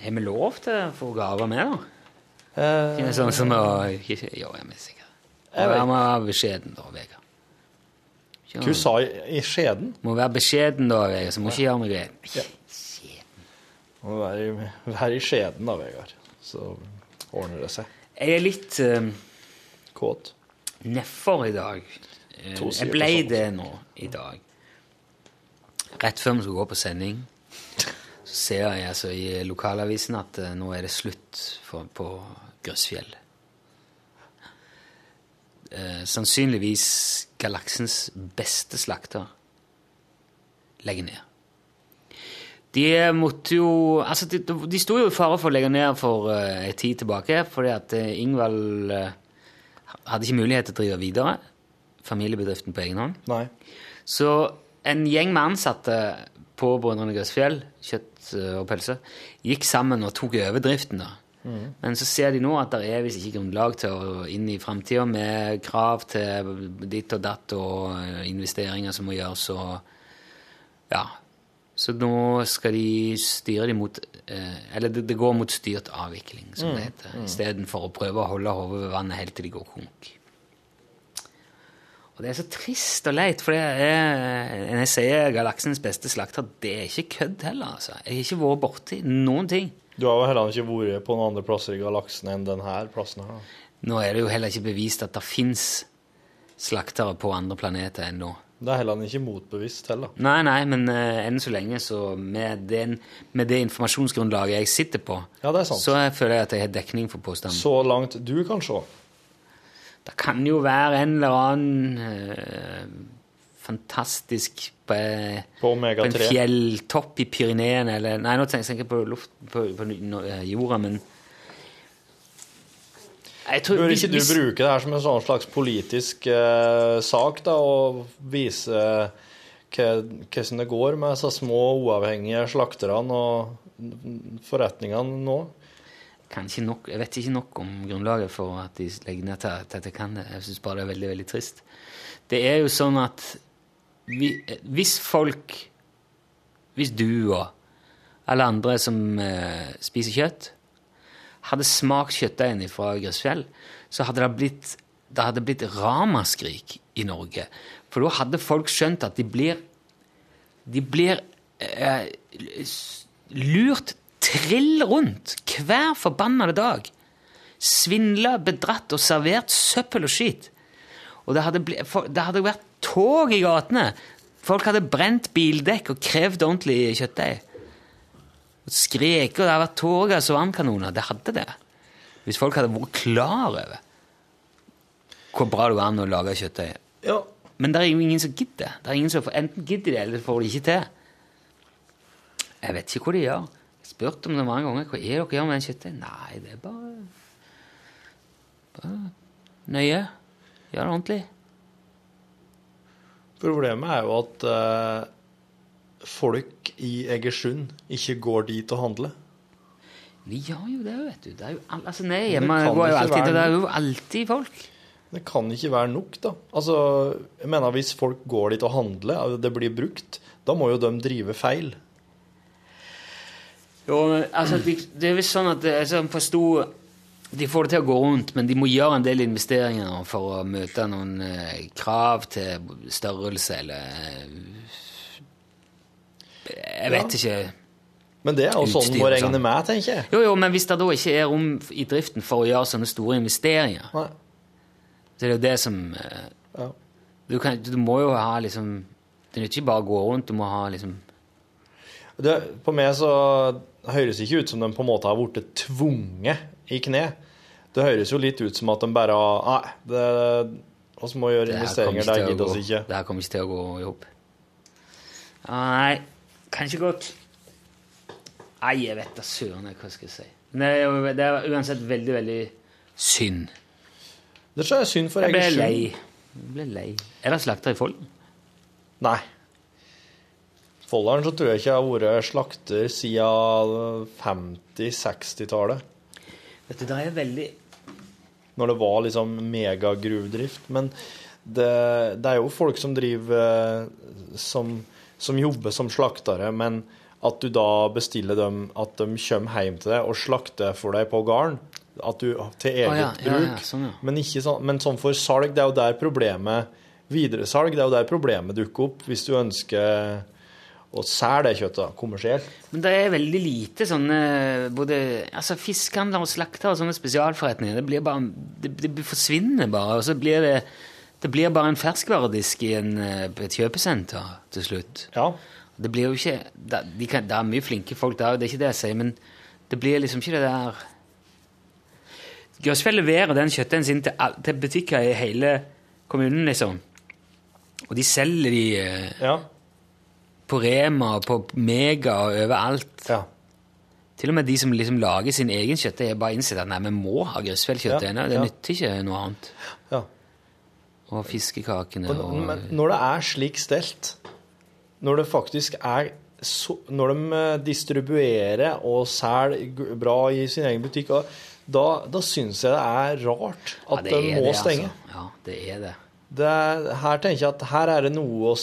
S2: Har vi lov til å få gaver med, da?
S3: Eh,
S2: Ikke sånn som å Jo, jeg er sikker.
S3: Jeg.
S2: Må være beskjeden, da, Vegard. Ikke
S3: Hva sa i, skjeden?
S2: Må være beskjeden, da, Vegard, så må ikke gjøre meg greit.
S3: Ja. Må være i, være i skjeden da, Vegard. Så ordner det seg.
S2: Jeg er litt um,
S3: Kåt.
S2: Nedfor i dag. Eh, jeg ble det nå i dag. Rett før vi skulle gå på sending, så ser jeg altså i lokalavisen at eh, nå er det slutt for, på Grøsfjell. Eh, sannsynligvis galaksens beste slakter legger ned. De måtte jo Altså, de, de sto jo i fare for å legge ned for en tid tilbake, fordi at Ingvald hadde ikke mulighet til å drive videre familiebedriften på egen hånd.
S3: Nei.
S2: Så en gjeng med ansatte på Brødrene Grøsfjell, kjøtt eh, og pølse, gikk sammen og tok over driften. da. Men så ser de nå at det er visst ikke grunnlag til å inn i framtida med krav til ditt og datt og eh, investeringer som må gjøres og Ja. Så nå skal de styre dem mot eh, Eller det, går mot styrt avvikling, som det heter, istedenfor å prøve å holde hodet ved vannet helt til de går konk. Og det er så trist og leit, for det er, når jeg sier galaksens beste slakter, det er ikke kødd heller. altså. Jeg har ikke vært borti noen ting.
S3: Du har jo heller ikke vært på noen andre plasser i galaksen enn denne plassen her. da.
S2: Nå er det jo heller ikke bevist at det fins slaktere på andre planeter ennå.
S3: Det er heller ikke motbevist heller.
S2: Nei, nei, men uh, enn så lenge, så med, den, med det informasjonsgrunnlaget jeg sitter på,
S3: Ja, det sant.
S2: så føler jeg at jeg har dekning for påstanden.
S3: Så langt du kan se.
S2: Det kan jo være en eller annen uh, fantastisk på, eh,
S3: På
S2: på en fjelltopp i Pyreneene eller Nei, nå tenker jeg på luft på, på jorda, men jeg tror,
S3: Bør ikke du
S2: hvis-
S3: bruke det her som en sånn slags politisk eh, sak, da, og vise hvordan det går med disse små, uavhengige slakterne og forretningene nå?
S2: kan nok, Jeg vet ikke nok om grunnlaget for at de legger ned til, til at jeg kan det. Jeg syns bare det er veldig, veldig trist. Det er jo sånn at vi, hvis folk Hvis du og alle andre som eh, spiser kjøtt, hadde smakt kjøttdeigen fra Grøsfjell, så hadde det blitt det hadde blitt ramaskrik i Norge. For da hadde folk skjønt at de blir De blir eh, lurt trill rundt hver forbannede dag. Svindla, bedratt og servert søppel og skit. Og det hadde, blitt, det hadde vært tog i gatene. Folk hadde brent bildekk og krevd ordentlig kjøttdeig. Og Skreket, og det hadde vært tåregass og vannkanoner. Det hadde det. Hvis folk hadde vært klar over hvor bra det går an å lage kjøttdeig.
S3: Ja.
S2: Men det er jo ingen som gidder. Det er ingen som får, Enten gidder de, eller får de ikke til. Jeg vet ikke hva de gjør. Jeg har spurt om det mange ganger. Hva er det dere gjør med den kjøttdeigen? Nei, det er bare Bare nøye. Gjør det ordentlig.
S3: Problemet er jo at eh, folk i Egersund ikke går dit og handler.
S2: Vi gjør jo det, vet du. Det er jo all, altså, nei, hjemme går jo alltid,
S3: være
S2: det er jo alltid folk.
S3: Det kan ikke være nok, da. Altså, jeg mener Hvis folk går dit og handler, det blir brukt, da må jo de drive feil.
S2: Jo, men, altså, det er visst sånn at jeg sånn forsto De får det til å gå rundt, men de må gjøre en del investeringer for å møte noen eh, krav til størrelse eller eh, Jeg vet ikke.
S3: Men det er jo sånn
S2: Utstyr
S3: må regne med, tenker jeg.
S2: Jo, jo, men hvis det da ikke er rom i driften for å gjøre sånne store investeringer,
S3: Nei.
S2: så er det jo det som eh,
S3: Ja.
S2: du, kan, du må jo ha liksom Det nytter ikke bare å gå rundt, du må ha liksom
S3: Det, på meg så høres det ikke ut som de på en måte har blitt tvunget i kne. Det høres jo litt ut som at de bare har Nei, det oss må gjøre
S2: Det
S3: investeringer der, gidder
S2: gå-
S3: oss ikke.
S2: Det her kommer ikke til å gå i hop. Nei, kanskje godt. Nei, jeg vet da søren hva jeg skal si. Nei, det er, jo, det er uansett veldig, veldig synd.
S3: Det tror jeg er synd for
S2: Jeg
S3: Egersund.
S2: lei. Jeg ble lei. Er det slakter i Folden?
S3: Nei. Folderen så tror jeg ikke jeg har vært slakter siden 50-60-tallet.
S2: Vet du, det er veldig
S3: Når det var liksom megagruvedrift. Men det, det er jo folk som driver eh, som, som jobber som slaktere, men at du da bestiller dem at de kommer hjem til deg og slakter for deg på gården. At du til eget
S2: Å, ja,
S3: bruk.
S2: ja, sånn, ja.
S3: Men, ikke sånn, men sånn for salg, det er jo der problemet Videresalg, det er jo der problemet dukker opp, hvis du ønsker å selge det kjøttet kommersielt.
S2: Men det er veldig lite sånne både altså Fiskehandler og slakter og sånne spesialforretninger. Det blir bare Det, det forsvinner bare, og så blir det det blir bare en ferskvaredisk i en, eh, et kjøpesenter til slutt.
S3: Ja.
S2: Det blir jo ikke Det, de kan, det er mye flinke folk der, det er ikke det jeg sier, men det blir liksom ikke det der Grøsfjell leverer den kjøttdeigen sin til, til butikker i hele kommunen, liksom. Og de selger de eh,
S3: Ja.
S2: på Rema og på Mega og overalt.
S3: ja.
S2: Til og med de som liksom lager sin egen kjøttdeig, har bare innsett at nei, vi må ha grøsfjellkjøttdeig.
S3: Ja,
S2: Det nytter ikke noe annet.
S3: ja.
S2: Og fiskekakene
S3: Og, men når det er slik stelt, når det faktisk er så, Når de eh, distribuerer og selger bra i sin egen butikk, da, da syns jeg det er rart
S2: Ja,
S3: at
S2: det
S3: de må
S2: det,
S3: stenge.
S2: Altså. Ja, det er det.
S3: Det er, her tenker jeg at her er det noe å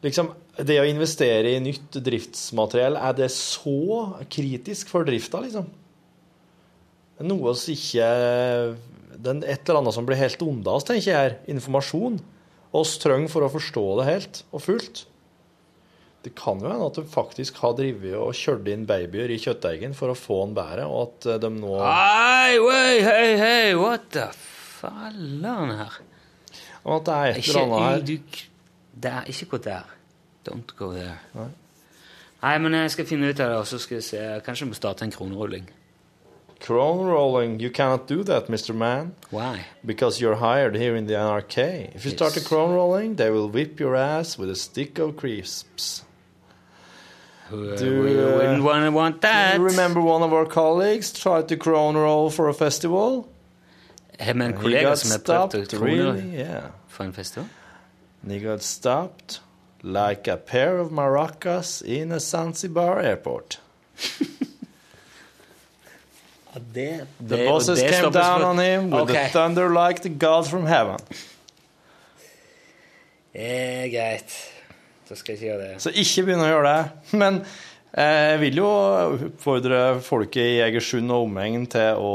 S3: Liksom, det å investere i nytt driftsmateriell, er det så kritisk for drifta, liksom? Noe vi ikke det er et eller annet som blir helt unna oss, tenker jeg her. Informasjon. Oss trenger for å forstå det helt og fullt. Det kan jo hende at de faktisk har drevet og kjørt inn babyer i kjøttdeigen for å få den bedre, og at eh, de nå
S2: Hei, hei, hei, hei, what the faller'n her?
S3: og At det er et eller annet her.
S2: du, er ikke gå der. Don't go there. Nei. men jeg skal finne ut av det, og så skal jeg se. Kanskje jeg må starte en kronerulling.
S3: Crone rolling, you cannot do that, Mr. Man.
S2: Why?
S3: Because you're hired here in the NRK. If you start a
S2: Yes.
S3: crone rolling, they will whip your ass with a stick of crisps.
S2: Who, uh,
S3: Do,
S2: we
S3: uh,
S2: wouldn't want to want that.
S3: You remember one of our colleagues tried to crone roll for a festival?
S2: Vi en
S3: He
S2: kollega
S3: got
S2: som har prøvd å
S3: stopped,
S2: krone
S3: really, yeah.
S2: for en festival?
S3: And he got stopped like a pair of maracas in a Zanzibar airport.
S2: det,
S3: The bosses came down on him with the thunder like the god from heaven.
S2: Det er greit. Da skal jeg ikke gjøre det.
S3: Så ikke begynne å gjøre det. Men eh, jeg vil jo oppfordre folket i Egersund og omegn til å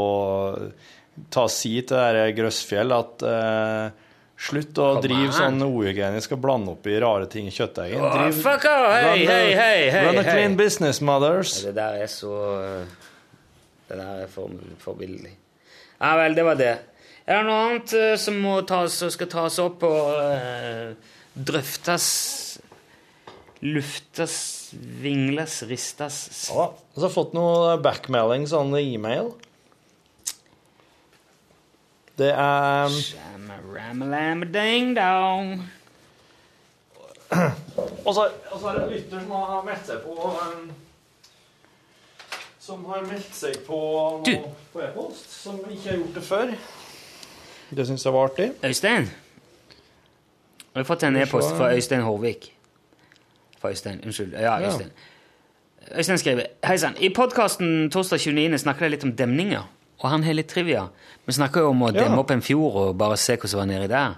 S3: ta si til dette Grøssfjell at eh, slutt å drive sånn uhygienisk og blande opp i rare ting i kjøttdeigen. Oh,
S2: fuck off! Hei, hei, hei,
S3: Run a clean business, mothers.
S2: Det der er så uh, Det der er for, forbilledlig. Ja vel, det var det. Er det noe annet eh, som tas, som skal tas opp og eh, drøftes, luftes, vingles, ristes?
S3: Ja, og så har jeg fått noe backmelding, sånn e-mail. Det er så og så er det en lytter som har meldt seg på um, Som har meldt seg på
S2: Du.
S3: på e-post, som ikke har gjort det før. Det syns jeg var artig.
S2: Øystein? Jeg har fått en e-post fra Øystein Hårvik. Fra Øystein, unnskyld. Ja,
S3: Ja.
S2: Øystein. Øystein skriver Hei sann. I podkasten torsdag 29. snakker jeg litt om demninger. Og han har litt trivia. Vi snakker jo om å
S3: Ja.
S2: demme opp en fjord og bare se hva som var nedi der.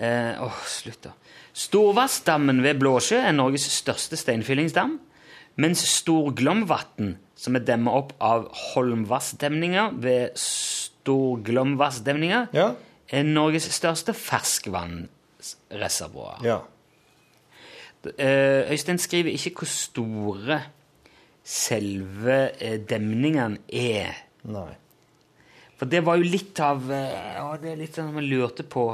S2: Eh, åh, slutt, da. Storvassdammen ved Blåsjø er Norges største steinfyllingsdam. Mens Storglomvatn, som er demmet opp av Holmvassdemninga ved Storglomvassdemninga,
S3: Ja.
S2: er Norges største ferskvannsreservoar.
S3: ja.
S2: Eh, Øystein skriver ikke hvor store selve eh, demningene er.
S3: Nei.
S2: For det var jo litt av eh, ja, det er litt sånn man lurte på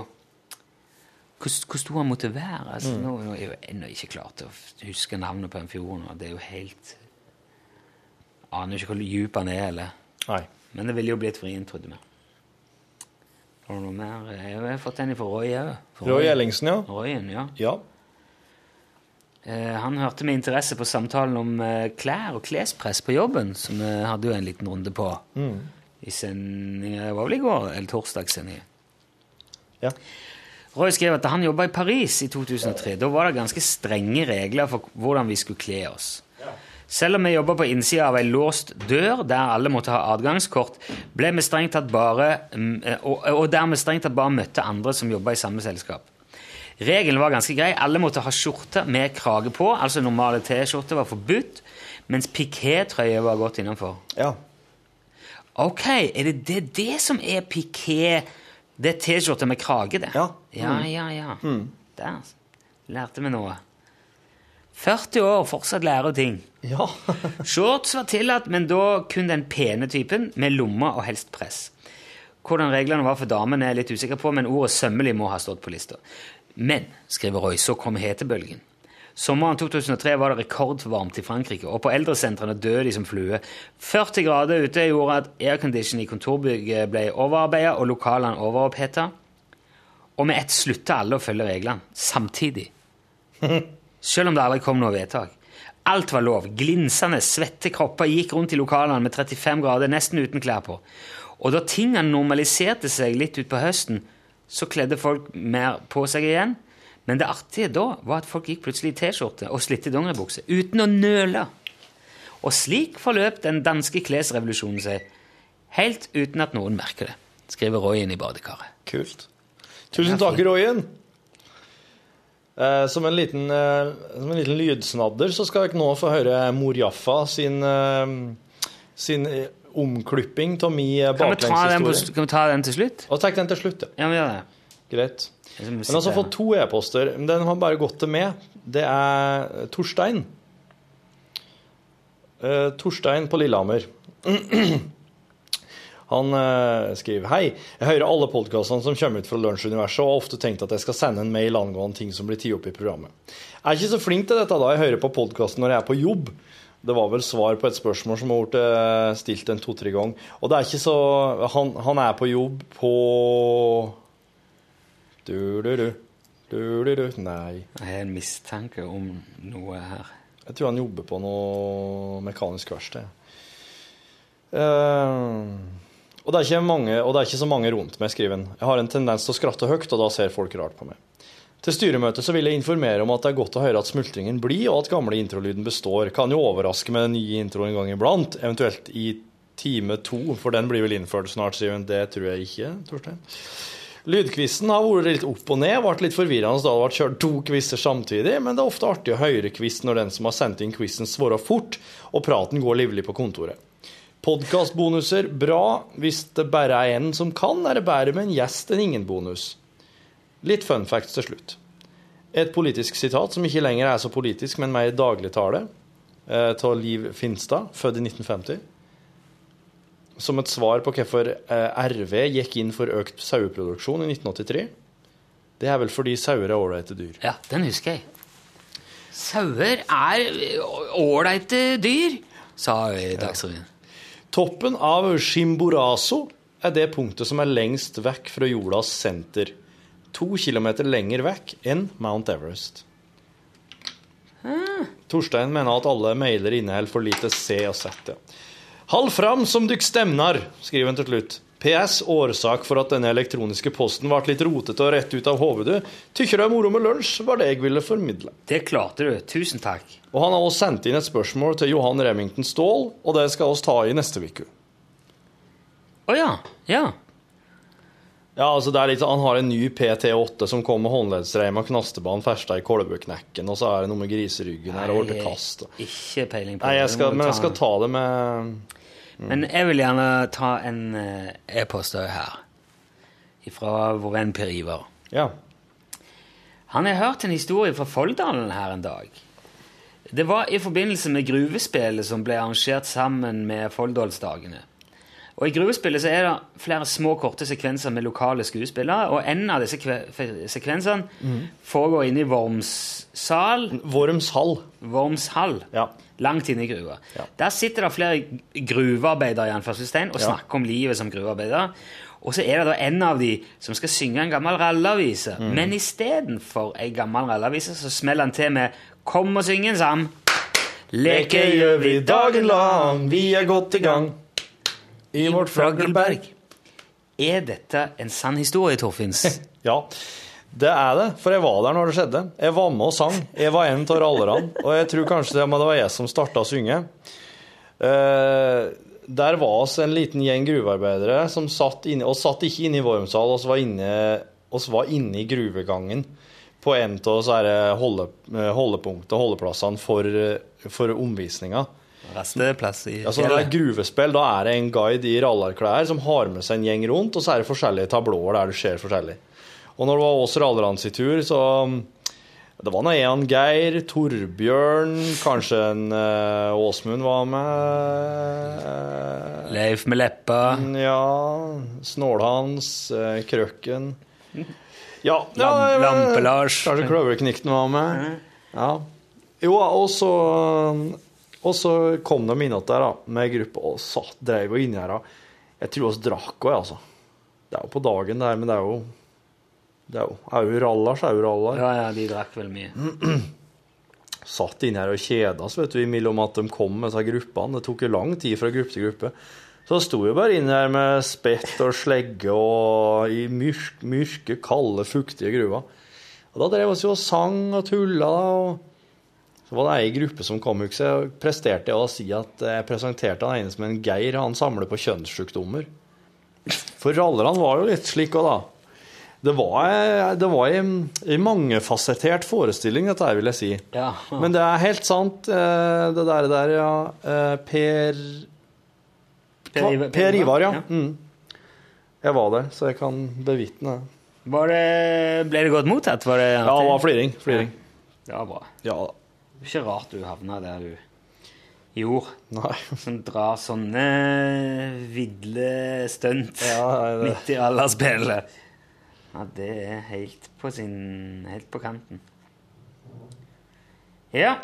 S2: hvor, stor han måtte være. Altså, nå, nå er jeg jo ennå ikke klar til å huske navnet på den fjorden. Det er jo helt Aner ikke hvor dyp han er, eller
S3: Nei.
S2: Men det ville jo blitt vrient, trodde vi. Har du noe mer? Jeg har fått en fra Roy òg.
S3: Roy Ellingsen, ja.
S2: Røyen, ja.
S3: Ja.
S2: Eh, han hørte med interesse på samtalen om eh, klær og klespress på jobben, som vi hadde jo en liten runde på i sendinga Det var vel i går? Eller torsdagssendinga.
S3: ja.
S2: Roy skrev at han jobba i Paris i 2003, da var det ganske strenge regler for hvordan vi skulle kle oss. Selv om vi jobba på innsida av ei låst dør der alle måtte ha adgangskort, ble vi strengt tatt bare, mm, eh, og, dermed der vi strengt tatt bare møtte andre som jobba i samme selskap. Regelen var ganske grei. Alle måtte ha skjorte med krage på, altså normale T-skjorter var forbudt, mens pikétrøye var godt innenfor.
S3: ja.
S2: Ok, er det det, det som er piké? Det er T-skjorte med krage, det?
S3: Ja.
S2: Ja, ja, ja. Der lærte vi noe. 40 år, fortsatt lærer ting.
S3: Ja.
S2: Shorts var tillatt, men da kun den pene typen, med lomme og helst press. Hvordan reglene var for damene er jeg litt usikker på, men ordet sømmelig må ha stått på lista. Men, skriver Roy, så kom hetebølgen. Sommeren 2003 var det rekordvarmt i Frankrike, og på eldresentrene døde de som flue. 40 grader ute gjorde at aircondition i kontorbygget ble overarbeida og lokalene overoppheta. Og med ett slutta alle å følge reglene, samtidig. Selv om det aldri kom noe vedtak. Alt var lov. Glinsende, svette kropper gikk rundt i lokalene med 35 grader, nesten uten klær på. Og da tingene normaliserte seg litt utpå høsten, så kledde folk mer på seg igjen. Men det artige da var at folk gikk plutselig i T-skjorte og slitte dongeribukse uten å nøle. Og slik forløp den danske klesrevolusjonen seg, helt uten at noen merker det, skriver Royen i badekaret.
S3: Kult. Tusen takk, Royen. Eh, som, en liten, eh, som en liten lydsnadder så skal dere nå få høre Mor Jaffa sin, eh, sin eh, omklipping av min
S2: Kan vi, ta den på,
S3: baklengshistorie.
S2: kan vi ta den til slutt?
S3: Og tek den til slutt, ja.
S2: Ja, vi gjør det.
S3: Greit. Men altså
S2: her.
S3: fått to e-poster. Den har bare gått til meg. Det er Torstein. Uh, Torstein på Lillehammer. Han uh, skriver Hei, jeg hører alle podkastene som kommer ut fra Lunsjuniverset, og har ofte tenkt at jeg skal sende en mail angående ting som blir tatt opp i programmet. Jeg er ikke så flink til dette da jeg hører på podkasten når jeg er på jobb. Det var vel svar på et spørsmål som har blitt eh, stilt en to-tre ganger. Og det er ikke så Han, han er på jobb på du-du-du, du-du-du Nei.
S2: Jeg har en mistanke om noe her.
S3: Jeg tror han jobber på noe mekanisk verksted. Uh, og, det er ikke mange, og det er ikke så mange rundt meg, skriver han. Jeg har en tendens til å skratte høyt, og da ser folk rart på meg. Til styremøtet så vil jeg informere om at det er godt å høre at smultringen blir, og at gamle introlyden består. Kan jo overraske med den nye introen en gang iblant, eventuelt i time to, for den blir vel innført snart, sier hun. Det tror jeg ikke, Torstein. Lydquizen har vært litt opp og ned, ble litt forvirrende da det ble kjørt to quizer samtidig, men det er ofte artig å høre quiz når den som har sendt inn quizen svarer fort, og praten går livlig på kontoret. Podkastbonuser, bra. Hvis det bare er én som kan, er det bedre med en gjest enn ingen bonus. Litt fun facts til slutt. Et politisk sitat som ikke lenger er så politisk, men mer dagligtale, eh, av Liv Finstad, født i 1950 som et svar på hvorfor eh, RV gikk inn for økt saueproduksjon i 1983. Det er vel fordi sauer er ålreite dyr.
S2: Ja, den husker jeg. Sauer er ålreite dyr, sa Dagsrevyen. Ja.
S3: Toppen av Chimborazo er det punktet som er lengst vekk fra jordas senter. To kilometer lenger vekk enn Mount Everest. Torstein mener at alle mailer inneholder for lite C og Z. Ja. Hald fram som dykk stemnar, skriver han til slutt. PS. Årsak for at denne elektroniske posten ble litt rotete og rett ut av hovedet. Tykker det er moro med lunsj, var det jeg ville formidle.
S2: Det klarte du. Tusen takk.
S3: Og han har også sendt inn et spørsmål til Johan Remington Ståhl, og det skal vi ta i neste uke.
S2: Å ja. Ja.
S3: Ja, altså det er litt, Han har en ny PT8 som kom med håndleddsreim og knastebanen festa i kolbeknekken, og så er det noe med griseryggen her og
S2: Nei. Ikke peiling på
S3: Nei, jeg
S2: det.
S3: skal, men jeg skal ta det med
S2: Men jeg vil gjerne ta en eh, e-post her. Fra vår venn Per Ivar.
S3: Ja.
S2: Han har hørt en historie fra Folldalen her en dag. Det var i forbindelse med gruvespillet som ble arrangert sammen med Folldalsdagene. Og I gruvespillet så er det flere små, korte sekvenser med lokale skuespillere, og en av disse sekvensene mm. foregår inne i Vormshall.
S3: Vormshall.
S2: Vormshall.
S3: Ja.
S2: Langt inne i gruva.
S3: Ja.
S2: Der sitter det flere gruvearbeidere i anførselstegn, og
S3: Ja.
S2: snakker om livet som gruvearbeider. Og så er det da en av de som skal synge en gammel rallavise.
S3: Mm.
S2: Men istedenfor ei gammel rallavise, så smeller han til med 'Kom og syng en sam'. Leke gjør vi dagen lang,
S3: vi er godt i gang i vårt Fraggelberg.
S2: Er dette en sann historie, Torfinns?
S3: Ja, det er det, for jeg var der når det skjedde. Jeg var med og sang. Jeg var en av rallerne, og jeg tror kanskje det, det var jeg som starta å synge. Uh, der var oss en liten gjeng gruvearbeidere som satt inne, og satt ikke inne i Vormsal, oss var inne, oss var inne i gruvegangen på en av oss er det holde, eh, holdepunktene, holdeplassene for, eh, for omvisninga.
S2: Resteplass i
S3: Altså, når det er gruvespill, da er det en guide i rallarklær som har med seg en gjeng rundt, og så er det forskjellige tablåer der det skjer forskjellig. Og når det var Åser rallerne sin tur, så um, Det var nå en Geir, Torbjørn, kanskje en uh, Åsmund var med.
S2: Leif med leppa.
S3: Ja Snålhans, uh, Krøkken Ja, ja
S2: Lam- Lampe-Lars.
S3: Kanskje Kløverknikten var med. Ja. Jo, og så Og så kom de inn igjen der da, med gruppe og satt, dreiv og inni her. da. Jeg tror vi drakk òg, altså. Det er jo på dagen det her, men det er jo det er jo, er jo er jo rallar.
S2: Ja, ja, de drakk vel mye.
S3: Satt inne her og kjeda oss, vet du, imellom at de kom med disse gruppene. Det tok jo lang tid fra gruppe til gruppe. Så sto jo bare inne her med spett og slegge og i myrk, myrke, kalde, fuktige gruver. Og da drev vi jo og sang og tulla, og så var det ei gruppe som kom, husker jeg, presterte å si at jeg presenterte han ene som en Geir, han samler på kjønnssykdommer. For rallerne var jo litt slik òg, da. Det var, det var en, mangefasettert forestilling, dette her, vil jeg si.
S2: Ja.
S3: Men det er helt sant, eh, det der, der ja. Eh, Per
S2: Per Ivar-
S3: Per Ivar, ja.
S2: Ja.
S3: Mm. Jeg var der, så jeg kan bevitne det.
S2: Det, ble det godt mottatt? Var det,
S3: Ja, det var fliring. fliring.
S2: Det var bra.
S3: Ja.
S2: Ikke rart du havna der du gjorde.
S3: Nei.
S2: Som drar sånne vidle stunt
S3: Ja,
S2: midt i alderspillet. Ja, det er helt på sin Helt på kanten. Ja.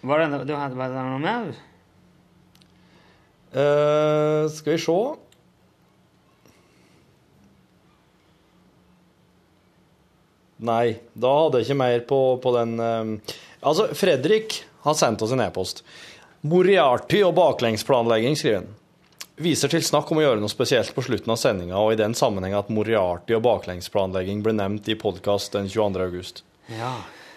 S2: Var det, du hadde, var det noe mer?
S3: Uh, skal vi se Nei, da hadde jeg ikke mer på, på den uh, Altså, Fredrik har sendt oss en e-post. Moriarty og baklengsplanlegging, skriver han. Viser til snakk om å gjøre noe spesielt på slutten av sendinga, og i den sammenheng at Moriarty og baklengsplanlegging ble nevnt i podkast den 22. august.
S2: Ja.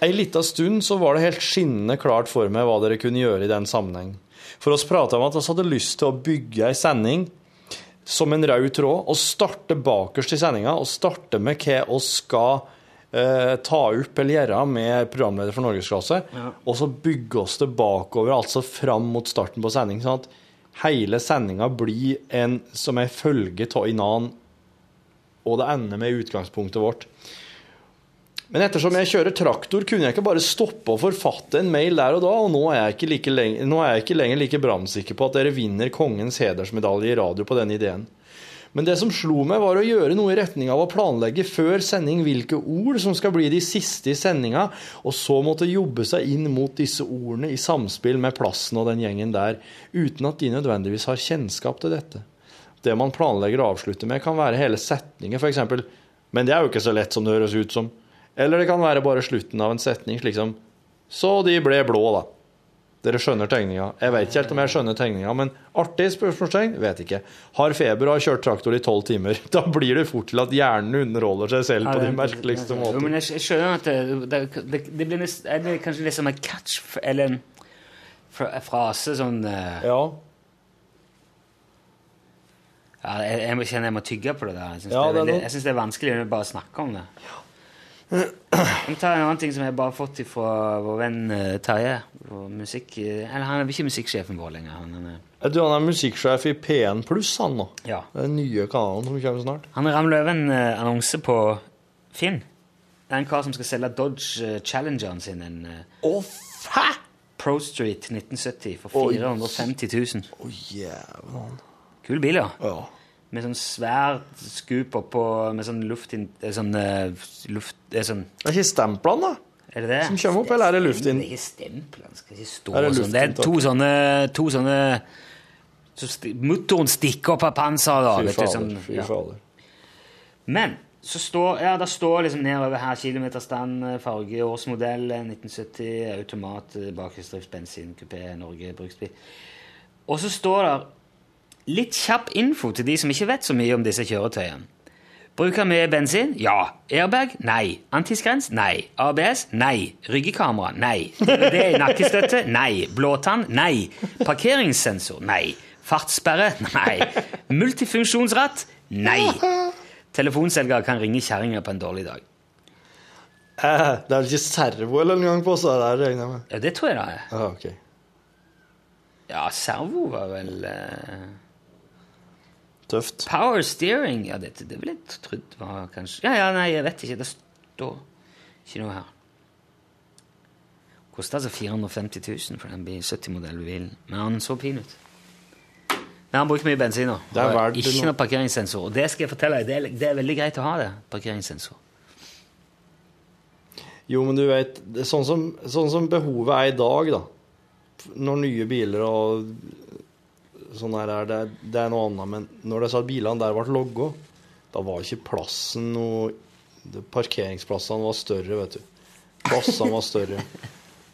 S3: Ei lita stund så var det helt skinnende klart for meg hva dere kunne gjøre i den sammenheng. For oss prata om at vi hadde lyst til å bygge ei sending som en rød tråd, og starte bakerst i sendinga, og starte med hva vi skal eh, ta opp eller gjøre med programleder for Norgesklasse, og så bygge oss det bakover, altså fram mot starten på sending, sånn at hele sendinga blir en som ei følge av en og det ender med utgangspunktet vårt. Men ettersom jeg kjører traktor, kunne jeg ikke bare stoppe og forfatte en mail der og da, og nå er jeg ikke, like lenge, nå er jeg ikke lenger like brannsikker på at dere vinner kongens hedersmedalje i radio på denne ideen. Men det som slo meg, var å gjøre noe i retning av å planlegge før sending hvilke ord som skal bli de siste i sendinga, og så måtte jobbe seg inn mot disse ordene i samspill med plassen og den gjengen der, uten at de nødvendigvis har kjennskap til dette. Det man planlegger å avslutte med, kan være hele setninger, f.eks. Men det er jo ikke så lett som det høres ut som. Eller det kan være bare slutten av en setning, slik som Så de ble blå, da. Dere skjønner tegninga. Jeg vet ikke helt om jeg skjønner tegninga, men artig spørsmålstegn? Vet ikke. Har feber og har kjørt traktor i tolv timer. Da blir det fort til at hjernen underholder seg selv på de merkeligste måter.
S2: men jeg, skjønner at det, det, det, blir nest, det kanskje liksom en catch eller en frase sånn
S3: Ja.
S2: ja, jeg, jeg kjenner jeg må tygge på det der. Jeg syns
S3: Ja,
S2: det,
S3: det er
S2: vanskelig å bare snakke om det. Jeg må ta en annen ting som jeg bare har fått fra vår venn eh, Terje. vår Musikk, eh, eller han er ikke musikksjefen vår lenger. Han, han, er,
S3: Du, han er musikksjef i P1 Pluss, han nå.
S2: ja.
S3: Den nye kanalen som kommer snart.
S2: han ramler over en eh, annonse på Finn. Det er en kar som skal selge Dodge Challengeren sin. En
S3: oh, fæ!
S2: Pro Street 1970 for 450 000.
S3: Å, jævlan.
S2: Kul bil, ja.
S3: Ja.
S2: Med sånn svært skup oppå med sånn luft... eh, Sånn, eh, luft sånn,
S3: Det er ikke stemplene, da?
S2: Er det det?
S3: Som kommer opp, eller er det luftin?
S2: Det er ikke stemplene. Skal ikke stå
S3: Er det
S2: sånn. Det er to sånne, to sånne så Motoren stikker opp av panseret.
S3: Fy fader.
S2: sånn, ja. Men så står, ja, det står liksom nedover her kilometerstand, eh, farge, årsmodell, eh, 1970, automat, bakhjulsdrift, bensin, kupé, Norge, bruksbil. Og så står det litt kjapp info til de som ikke vet så mye om disse kjøretøyene. Bruker mye bensin? Ja. Airbag? Nei. Antiskrens? Nei. ABS? Nei. Ryggekamera? Nei. DVD i nakkestøtte? Nei. Blåtann? Nei. Parkeringssensor? Nei. Fartssperre? Nei. Multifunksjonsratt? Nei. Telefonselger kan ringe kjerringa på en dårlig dag.
S3: Eh, det er ikke servo eller noen gang på seg det regner jeg med.
S2: Ja, det tror jeg det er.
S3: Ja, okay.
S2: Ja, servo var vel eh,
S3: Tøft.
S2: Power steering? Ja, det, det ville jeg trodd var kanskje Ja, ja, nei, jeg vet ikke. Det står ikke noe her. Kosta altså 450 000 for den 70-modellbilen. Men han så fin ut. Men han bruker mye bensin nå. Ikke
S3: noe.
S2: parkeringssensor. Og det skal jeg fortelle deg, det er, det er veldig greit å ha det. Parkeringssensor.
S3: Jo, men du vet, sånn som, sånn som behovet er i dag, da. Når nye biler og sånn her er, det, det er noe annet. Men når disse bilene der ble logga, da var ikke plassen noe Parkeringsplassene var større, vet du. Plassene var større.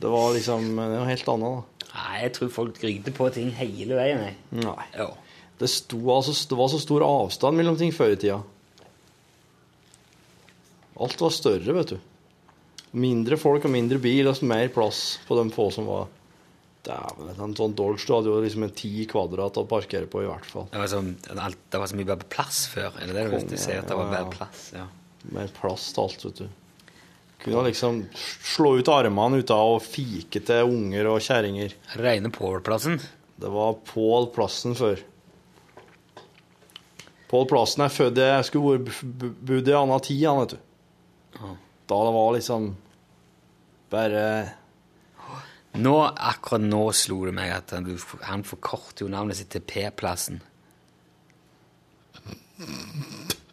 S3: Det var liksom noe helt annet, da.
S2: Nei, jeg tror folk rygde på ting hele veien. Jeg.
S3: Nei.
S2: Jo.
S3: Det, sto, altså, det var så stor avstand mellom ting før i tida. Alt var større, vet du. Mindre folk og mindre bil og mer plass på de få som var Dæven, en sånn Dodge du hadde jo liksom en ti kvadrat å parkere på, i hvert fall.
S2: Det var, så, det var så mye bedre plass før. Er det det du
S3: Konge,
S2: du sier? At det var bedre plass? Ja.
S3: Mer plass til alt, vet du. Kunne liksom slå ut armene ute av og fike til unger og kjerringer.
S2: Reine Pål-plassen.
S3: Det var Pål Plassen før. Pål Plassen er født Jeg skulle bodd i anna tid, han, vet du. Da det var liksom bare
S2: Nå, akkurat nå slo det meg at han, han forkorter jo navnet sitt til P-plassen.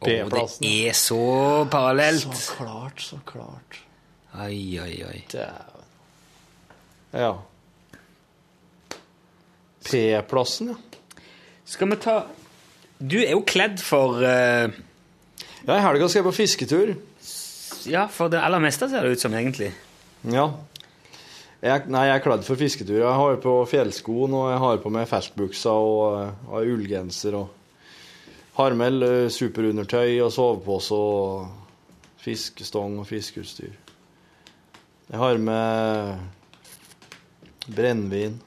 S3: P-plassen.
S2: det er så parallelt!
S3: Så klart, så klart.
S2: Oi, oi, oi.
S3: Dæven. Ja. P-plassen, ja.
S2: Skal vi ta Du er jo kledd for uh...
S3: Ja, I helga skal jeg på fisketur.
S2: Ja, for det aller meste ser det ut som, egentlig.
S3: Ja. Jeg, nei, jeg er kledd for fisketur. Jeg har på fjellskoen, og jeg har på meg feltbukser og, eh, og ullgenser. Og har med eh, superundertøy og sovepose og fiskestong og fiskeutstyr. Jeg har med brennevin.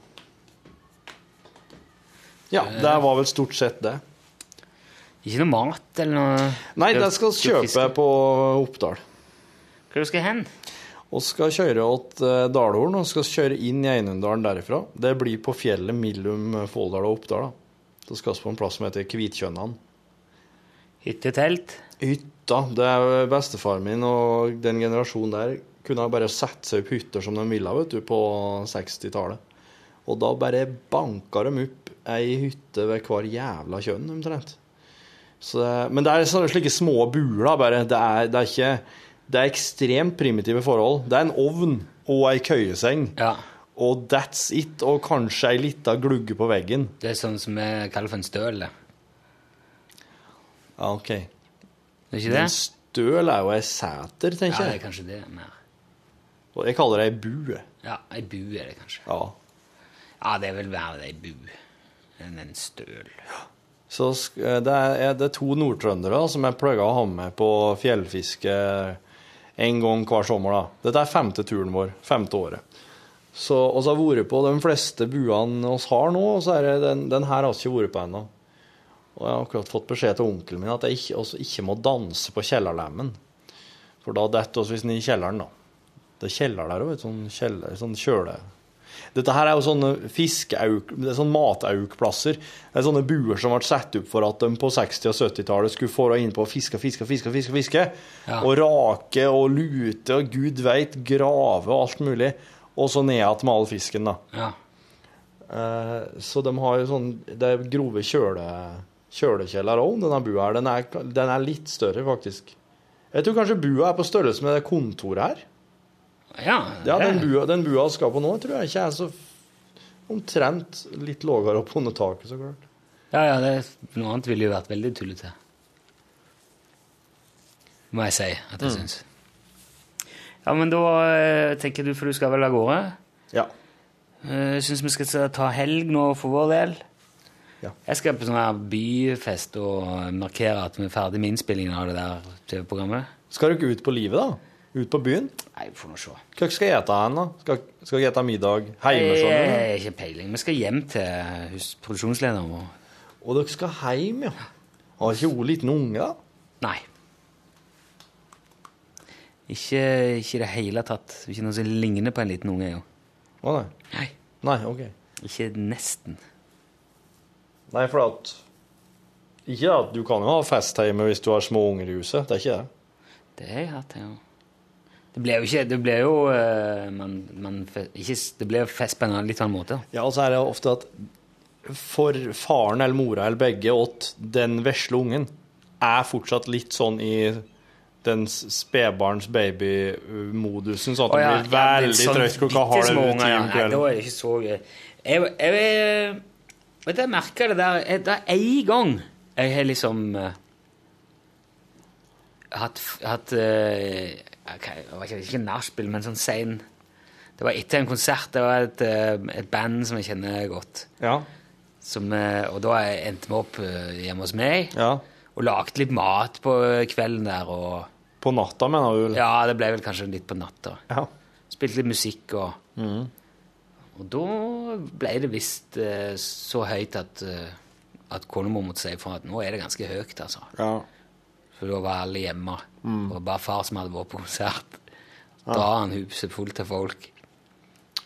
S3: Ja, det var vel stort sett det.
S2: Ikke noe mat eller noe
S3: Nei, det skal kjøpe på Oppdal.
S2: Hvor skal du hen?
S3: Og skal kjøre til Dalhorn og skal kjøre inn i Einundalen derifra. Det blir på fjellet mellom Folldal og Oppdal. da. Skal vi på en plass som heter Kvitkjønnan.
S2: Hyttetelt?
S3: Hytta. Det er bestefaren min og den generasjonen der kunne bare sette seg opp hytter som de ville vet du, på 60-tallet. Og da bare banka de opp ei hytte ved hver jævla kjønn, omtrent. Så men det er slike små buler, bare. Det er, det er ikke Det er ekstremt primitive forhold. Det er en ovn og ei køyeseng.
S2: Ja.
S3: Og that's it. Og kanskje ei lita glugge på veggen.
S2: Det er sånn som vi kaller for en støl. det.
S3: Ja, OK.
S2: Det er ikke det?
S3: En støl er jo ei sæter, tenker jeg.
S2: Ja, det er kanskje det mer.
S3: Og jeg kaller det ei bue.
S2: Ja, ei bue er det kanskje.
S3: Ja.
S2: Ja, det vil være ei bue enn en støl.
S3: Så eh, det er, det er to nordtrøndere som jeg pleier å ha med på fjellfiske en gang hver sommer. da. Dette er femte turen vår, femte året. Så oss har vært på de fleste buene oss har nå, og så er det den, den her har vi ikke vært på ennå. Og jeg har akkurat fått beskjed til onkelen min at jeg ikke, også ikke må danse på kjellerlemmen. For da detter vi ned i kjelleren, da. Det er kjeller der òg, sånn, sånn kjøle... Dette her er jo sånne fiskeauk, det er sånne mataukplasser. Det er sånne buer som ble satt opp for at de på 60- og 70-tallet skulle få inn på å fiske, fiske, fiske, fiske, fiske.
S2: Ja.
S3: Og rake og lute og gud veit, grave og alt mulig. Og så ned igjen med all fisken, da.
S2: Ja.
S3: Eh, så de har jo sånn Det er grove kjøle, kjølekjeller òg, denne bua her. Den er, den er litt større, faktisk. Jeg tror kanskje bua er på størrelse med det kontoret her.
S2: Ja,
S3: Ja,
S2: det-
S3: den bua, den bua skal på nå, tror jeg ikke er så omtrent litt lavere opp under taket, så klart.
S2: ja, ja det, noe annet ville jo vært veldig tullete. Må jeg si at jeg syns. Ja, men da eh, tenker du, for du skal vel av gårde?
S3: Ja.
S2: Eh, Jeg syns vi skal ta helg nå for vår del.
S3: Ja.
S2: Jeg skal på sånn her byfest og markere at vi er ferdig med innspillingen av det der TV-programmet.
S3: Skal du ikke ut på livet, da? Ut på byen?
S2: Nei, vi får nå se.
S3: Hva skal jeg spise hen, da? Skal, skal jeg spise middag hjemme?
S2: Jeg
S3: skjønner
S2: har ikke peiling. Vi skal hjem til hus- produksjonslederen vår.
S3: Og dere skal hjem, ja? Har ikke hun liten unge, da?
S2: Nei. Ikke i det hele tatt. Ikke noe som ligner på en liten unge. Jo.
S3: Å nei.
S2: Nei.
S3: Nei, OK.
S2: Ikke nesten.
S3: Nei, for at Ikke at du kan jo ha fest hjemme hvis du har små unger i huset. Det er ikke det.
S2: Det har jeg hatt, ja. Det ble jo ikke Det ble jo eh, man, man, ikke, Det ble fest på en litt annen måte.
S3: Ja, og så er det ofte at for faren eller mora eller begge åt den vesle ungen er fortsatt litt sånn i den spedbarns baby-modusen, sånn at det
S2: ja,
S3: blir
S2: ja,
S3: veldig
S2: sånn
S3: trøtt klokka halv ti
S2: ja. Nei, Da er det ikke så gøy. Jeg, jeg, jeg, vet jeg merker det der jeg- Det er én gang jeg har liksom uh, hatt, hatt eh, ok, Det var ikke, nachspiel, men sånn sein Det var etter en konsert. Det var et, eh, et band som jeg kjenner godt.
S3: Ja,
S2: Som, eh, og da endte vi opp eh, hjemme hos meg
S3: ja.
S2: og lagde litt mat på kvelden der. og
S3: På natta, mener du?
S2: Ja, det ble vel kanskje litt på natta.
S3: Ja.
S2: Spilte litt musikk og Og da ble det visst så høyt at, at konemor måtte si ifra at nå er det ganske høyt, altså.
S3: ja.
S2: For da var alle hjemme. Og bare far som hadde vært på konsert. Da ja. han huset fullt av folk.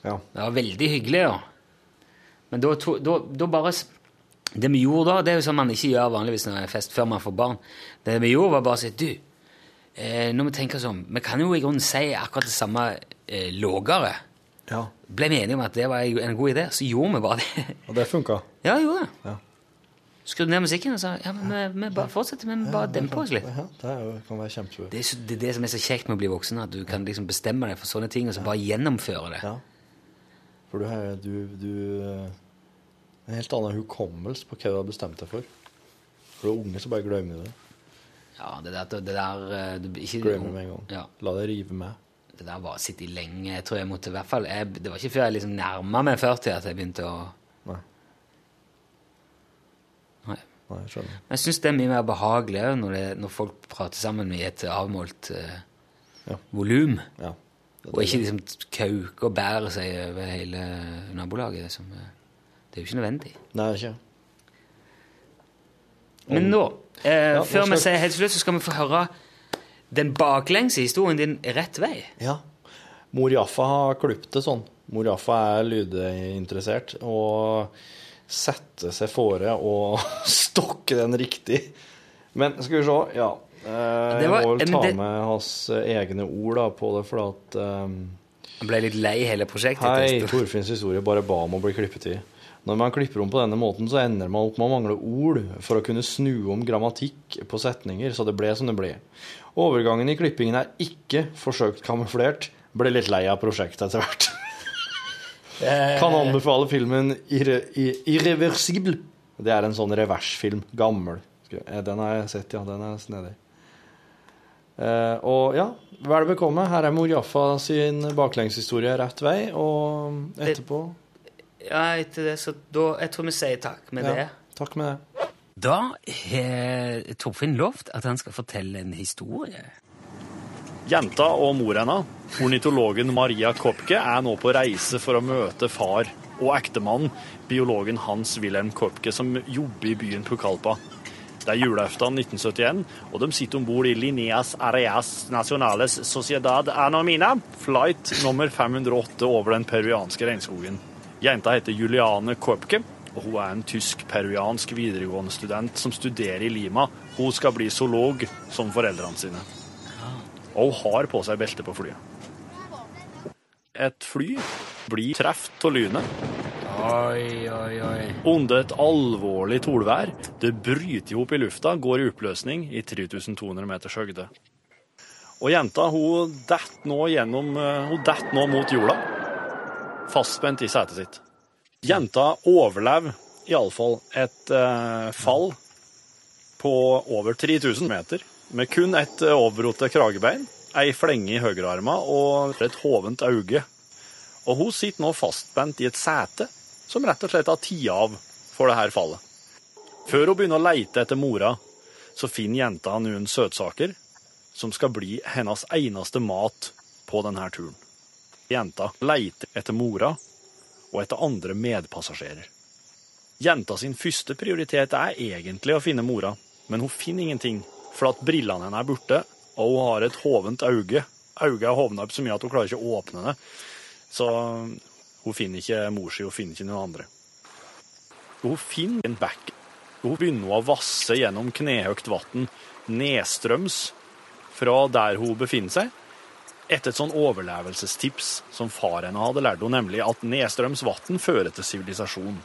S3: ja.
S2: Det var veldig hyggelig, da. Men da, to, da, da bare Det vi gjorde da, det er jo sånn man ikke gjør vanligvis når det er fest før man får barn. Det vi gjorde, var bare å si du, eh, når vi tenker sånn, vi kan jo i grunnen si akkurat det samme eh, lågere.
S5: Ja.
S2: Ble vi enige om at det var en god idé, så gjorde vi bare det.
S5: Og det funka.
S2: ja, det gjorde det.
S5: Ja.
S2: Skrudde ned musikken og sa ja, men vi, bare fortsetter, men bare demper oss litt.
S5: Ja, det jo, kan være kjempesurt.
S2: Det er, så, det er det som er så kjekt med å bli voksen, at du kan liksom bestemme deg for sånne ting, og så bare gjennomføre det.
S5: Ja. For du har du, du, eh, en helt annen hukommelse på hva du har bestemt deg for. For du er unge, så bare glemmer du det.
S2: Ja, det der, det der eh, du, ikke,
S5: Glemmer det med en gang.
S2: Ja,
S5: La det rive med.
S2: det der var å sitte i lenge. Jeg tror jeg måtte i hvert fall jeg, Det var ikke før jeg liksom nærma meg 40 at jeg begynte å
S5: Nei. Skjønner.
S2: Men jeg syns det er mye mer behagelig når, det- når folk prater sammen i et avmålt uh,
S5: Ja.
S2: volum.
S5: Ja.
S2: Og ikke liksom kauke og bære seg over hele nabolaget. Som, eh, det er jo ikke nødvendig.
S5: Nei, ikke.
S2: Men nå, eh,
S5: ja,
S2: før vi sier helt slutt, så skal vi få høre den baklengse historien din rett vei.
S5: Ja. Mor Jaffa har klippet det sånn. Mor Jaffa er lydinteressert og setter seg fore å stokke den riktig. Men skal vi se, ja. Eh,
S2: var-
S5: jeg må vel ta
S2: det-
S5: med hans eh, egne ord da, på det, for at um,
S2: Jeg ble litt lei hele prosjektet.
S5: Hei. Torfinns historie bare ba om å bli klippet i. Når man klipper om på denne måten, så ender man opp med å mangle ord for å kunne snu om grammatikk på setninger, så det ble som det ble. Overgangen i klippingen er ikke forsøkt kamuflert. Ble litt lei av prosjektet etter hvert. Kan anbefale filmen Irre, I- Irreversible. Det er en sånn reversfilm. Gammel. Eh, Den har jeg sett, ja. Den er snedig. Uh, og ja, vel bekomme. Her er Mor Jaffa sin baklengshistorie rett vei, og etterpå
S2: Ja, etter det, så da, jeg tror vi sier takk med
S5: ja,
S2: det.
S5: Takk med det.
S2: Da har Torfinn lovt at han skal fortelle en historie.
S3: Jenta og mor hennes, ornitologen Maria Kopke, er nå på reise for å møte far og ektemann, biologen Hans Wilhelm Kopke, som jobber i byen Pukalpa. Det er julaften 1971, og de sitter om bord i Lineas Areas Nacionales Sociedad Anomina, flight nummer 508 over den peruanske regnskogen. Jenta heter Juliane Kopke, og hun er en tysk-peruansk videregående student som studerer i Lima. Hun skal bli zoolog som foreldrene sine. Og hun har på seg belte på flyet. Et fly blir truffet av lynet
S2: Oi, oi, oi.
S3: under et alvorlig tolvær. Det bryter ihop i lufta, går i oppløsning i 3200 meters høgde. Og jenta hun detter nå gjennom eh, Hun detter nå mot jorda, fastspent i setet sitt. Jenta overlever iallfall et eh, fall på over 3000 meter, med kun et eh, overrotet kragebein, ei flenge i høyrearma og et hovent øye. Og hun sitter nå fastbent i et sete som rett og slett har tatt av for det her fallet. Før hun begynner å leite etter mora, så finner jenta noen søtsaker som skal bli hennes eneste mat på denne turen. Jenta leiter etter mora og etter andre medpassasjerer. Jenta sin første prioritet er egentlig å finne mora, men hun finner ingenting, for at brillene hennes er borte, og hun har et hovent øye. Øyet er hovna opp så mye at hun klarer ikke å åpne det. Så hun finner ikke mor si, hun finner ikke noen andre. Hun finner en bekk. Hun begynner å vasse gjennom knehøyt vann nedstrøms fra der hun befinner seg, etter et sånn overlevelsestips som far henne hadde lært henne, nemlig at nedstrøms vann fører til sivilisasjon.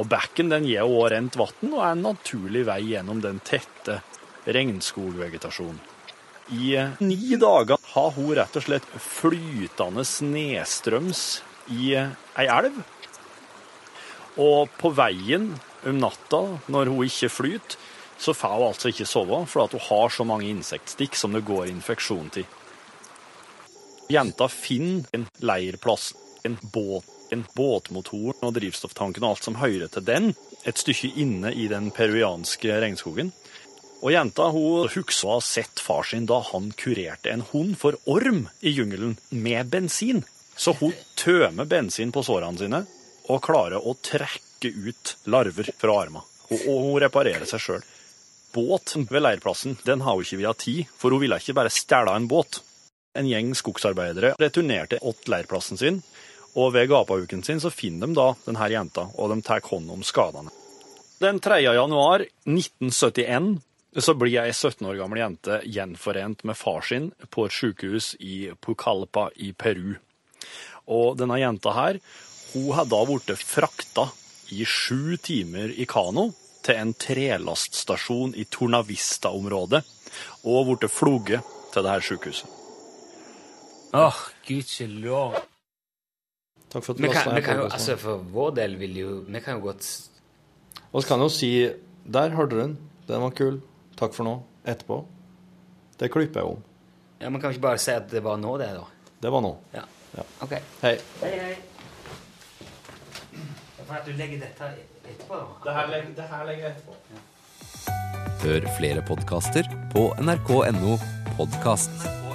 S3: Og bekken den gir også rent vann og er en naturlig vei gjennom den tette regnskogvegetasjonen. I eh, ni dager har hun rett og slett flytende nedstrøms i eh, ei elv. Og på veien om natta, når hun ikke flyter, så får hun altså ikke sove, for hun har så mange insektstikk som det går infeksjon til. Jenta finner en leirplass, en båt, en båtmotoren og drivstofftanken og alt som hører til den, et stykke inne i den peruanske regnskogen. Og jenta hun husker å ha sett far sin da han kurerte en hund for orm i jungelen med bensin. Så hun tømmer bensin på sårene sine og klarer å trekke ut larver fra armene. Og, og hun reparerer seg sjøl. Båt ved leirplassen den har hun ikke via tid, for hun ville ikke bare stjele en båt. En gjeng skogsarbeidere returnerte åt leirplassen sin, og ved gapahuken sin så finner de da denne jenta, og de tar hånd om skadene. Den 3. januar 1971 så blir ei 17 år gammel jente gjenforent med far sin på et sykehus i Pucallpa i Peru. Og denne jenta her, hun har da blitt frakta i sju timer i kano til en trelaststasjon i Tornavista-området, og blitt floget til det her sykehuset.
S2: Åh, gudskjelov.
S5: Takk for at du var
S2: kan, jo, altså For vår del vil jo Vi kan jo godt
S5: Vi kan jo si Der hørte du den. Den var kul. Takk for nå. Etterpå. Det klipper jeg om.
S2: Ja, Man kan ikke bare si at det var nå, det, da.
S5: Det var nå.
S2: Ja.
S5: Ja.
S2: OK.
S5: Hei.
S2: Hei, hei. For at du legger dette etterpå, da.
S5: Det her legger jeg etterpå.
S6: Hør flere podkaster på nrk.no podkast.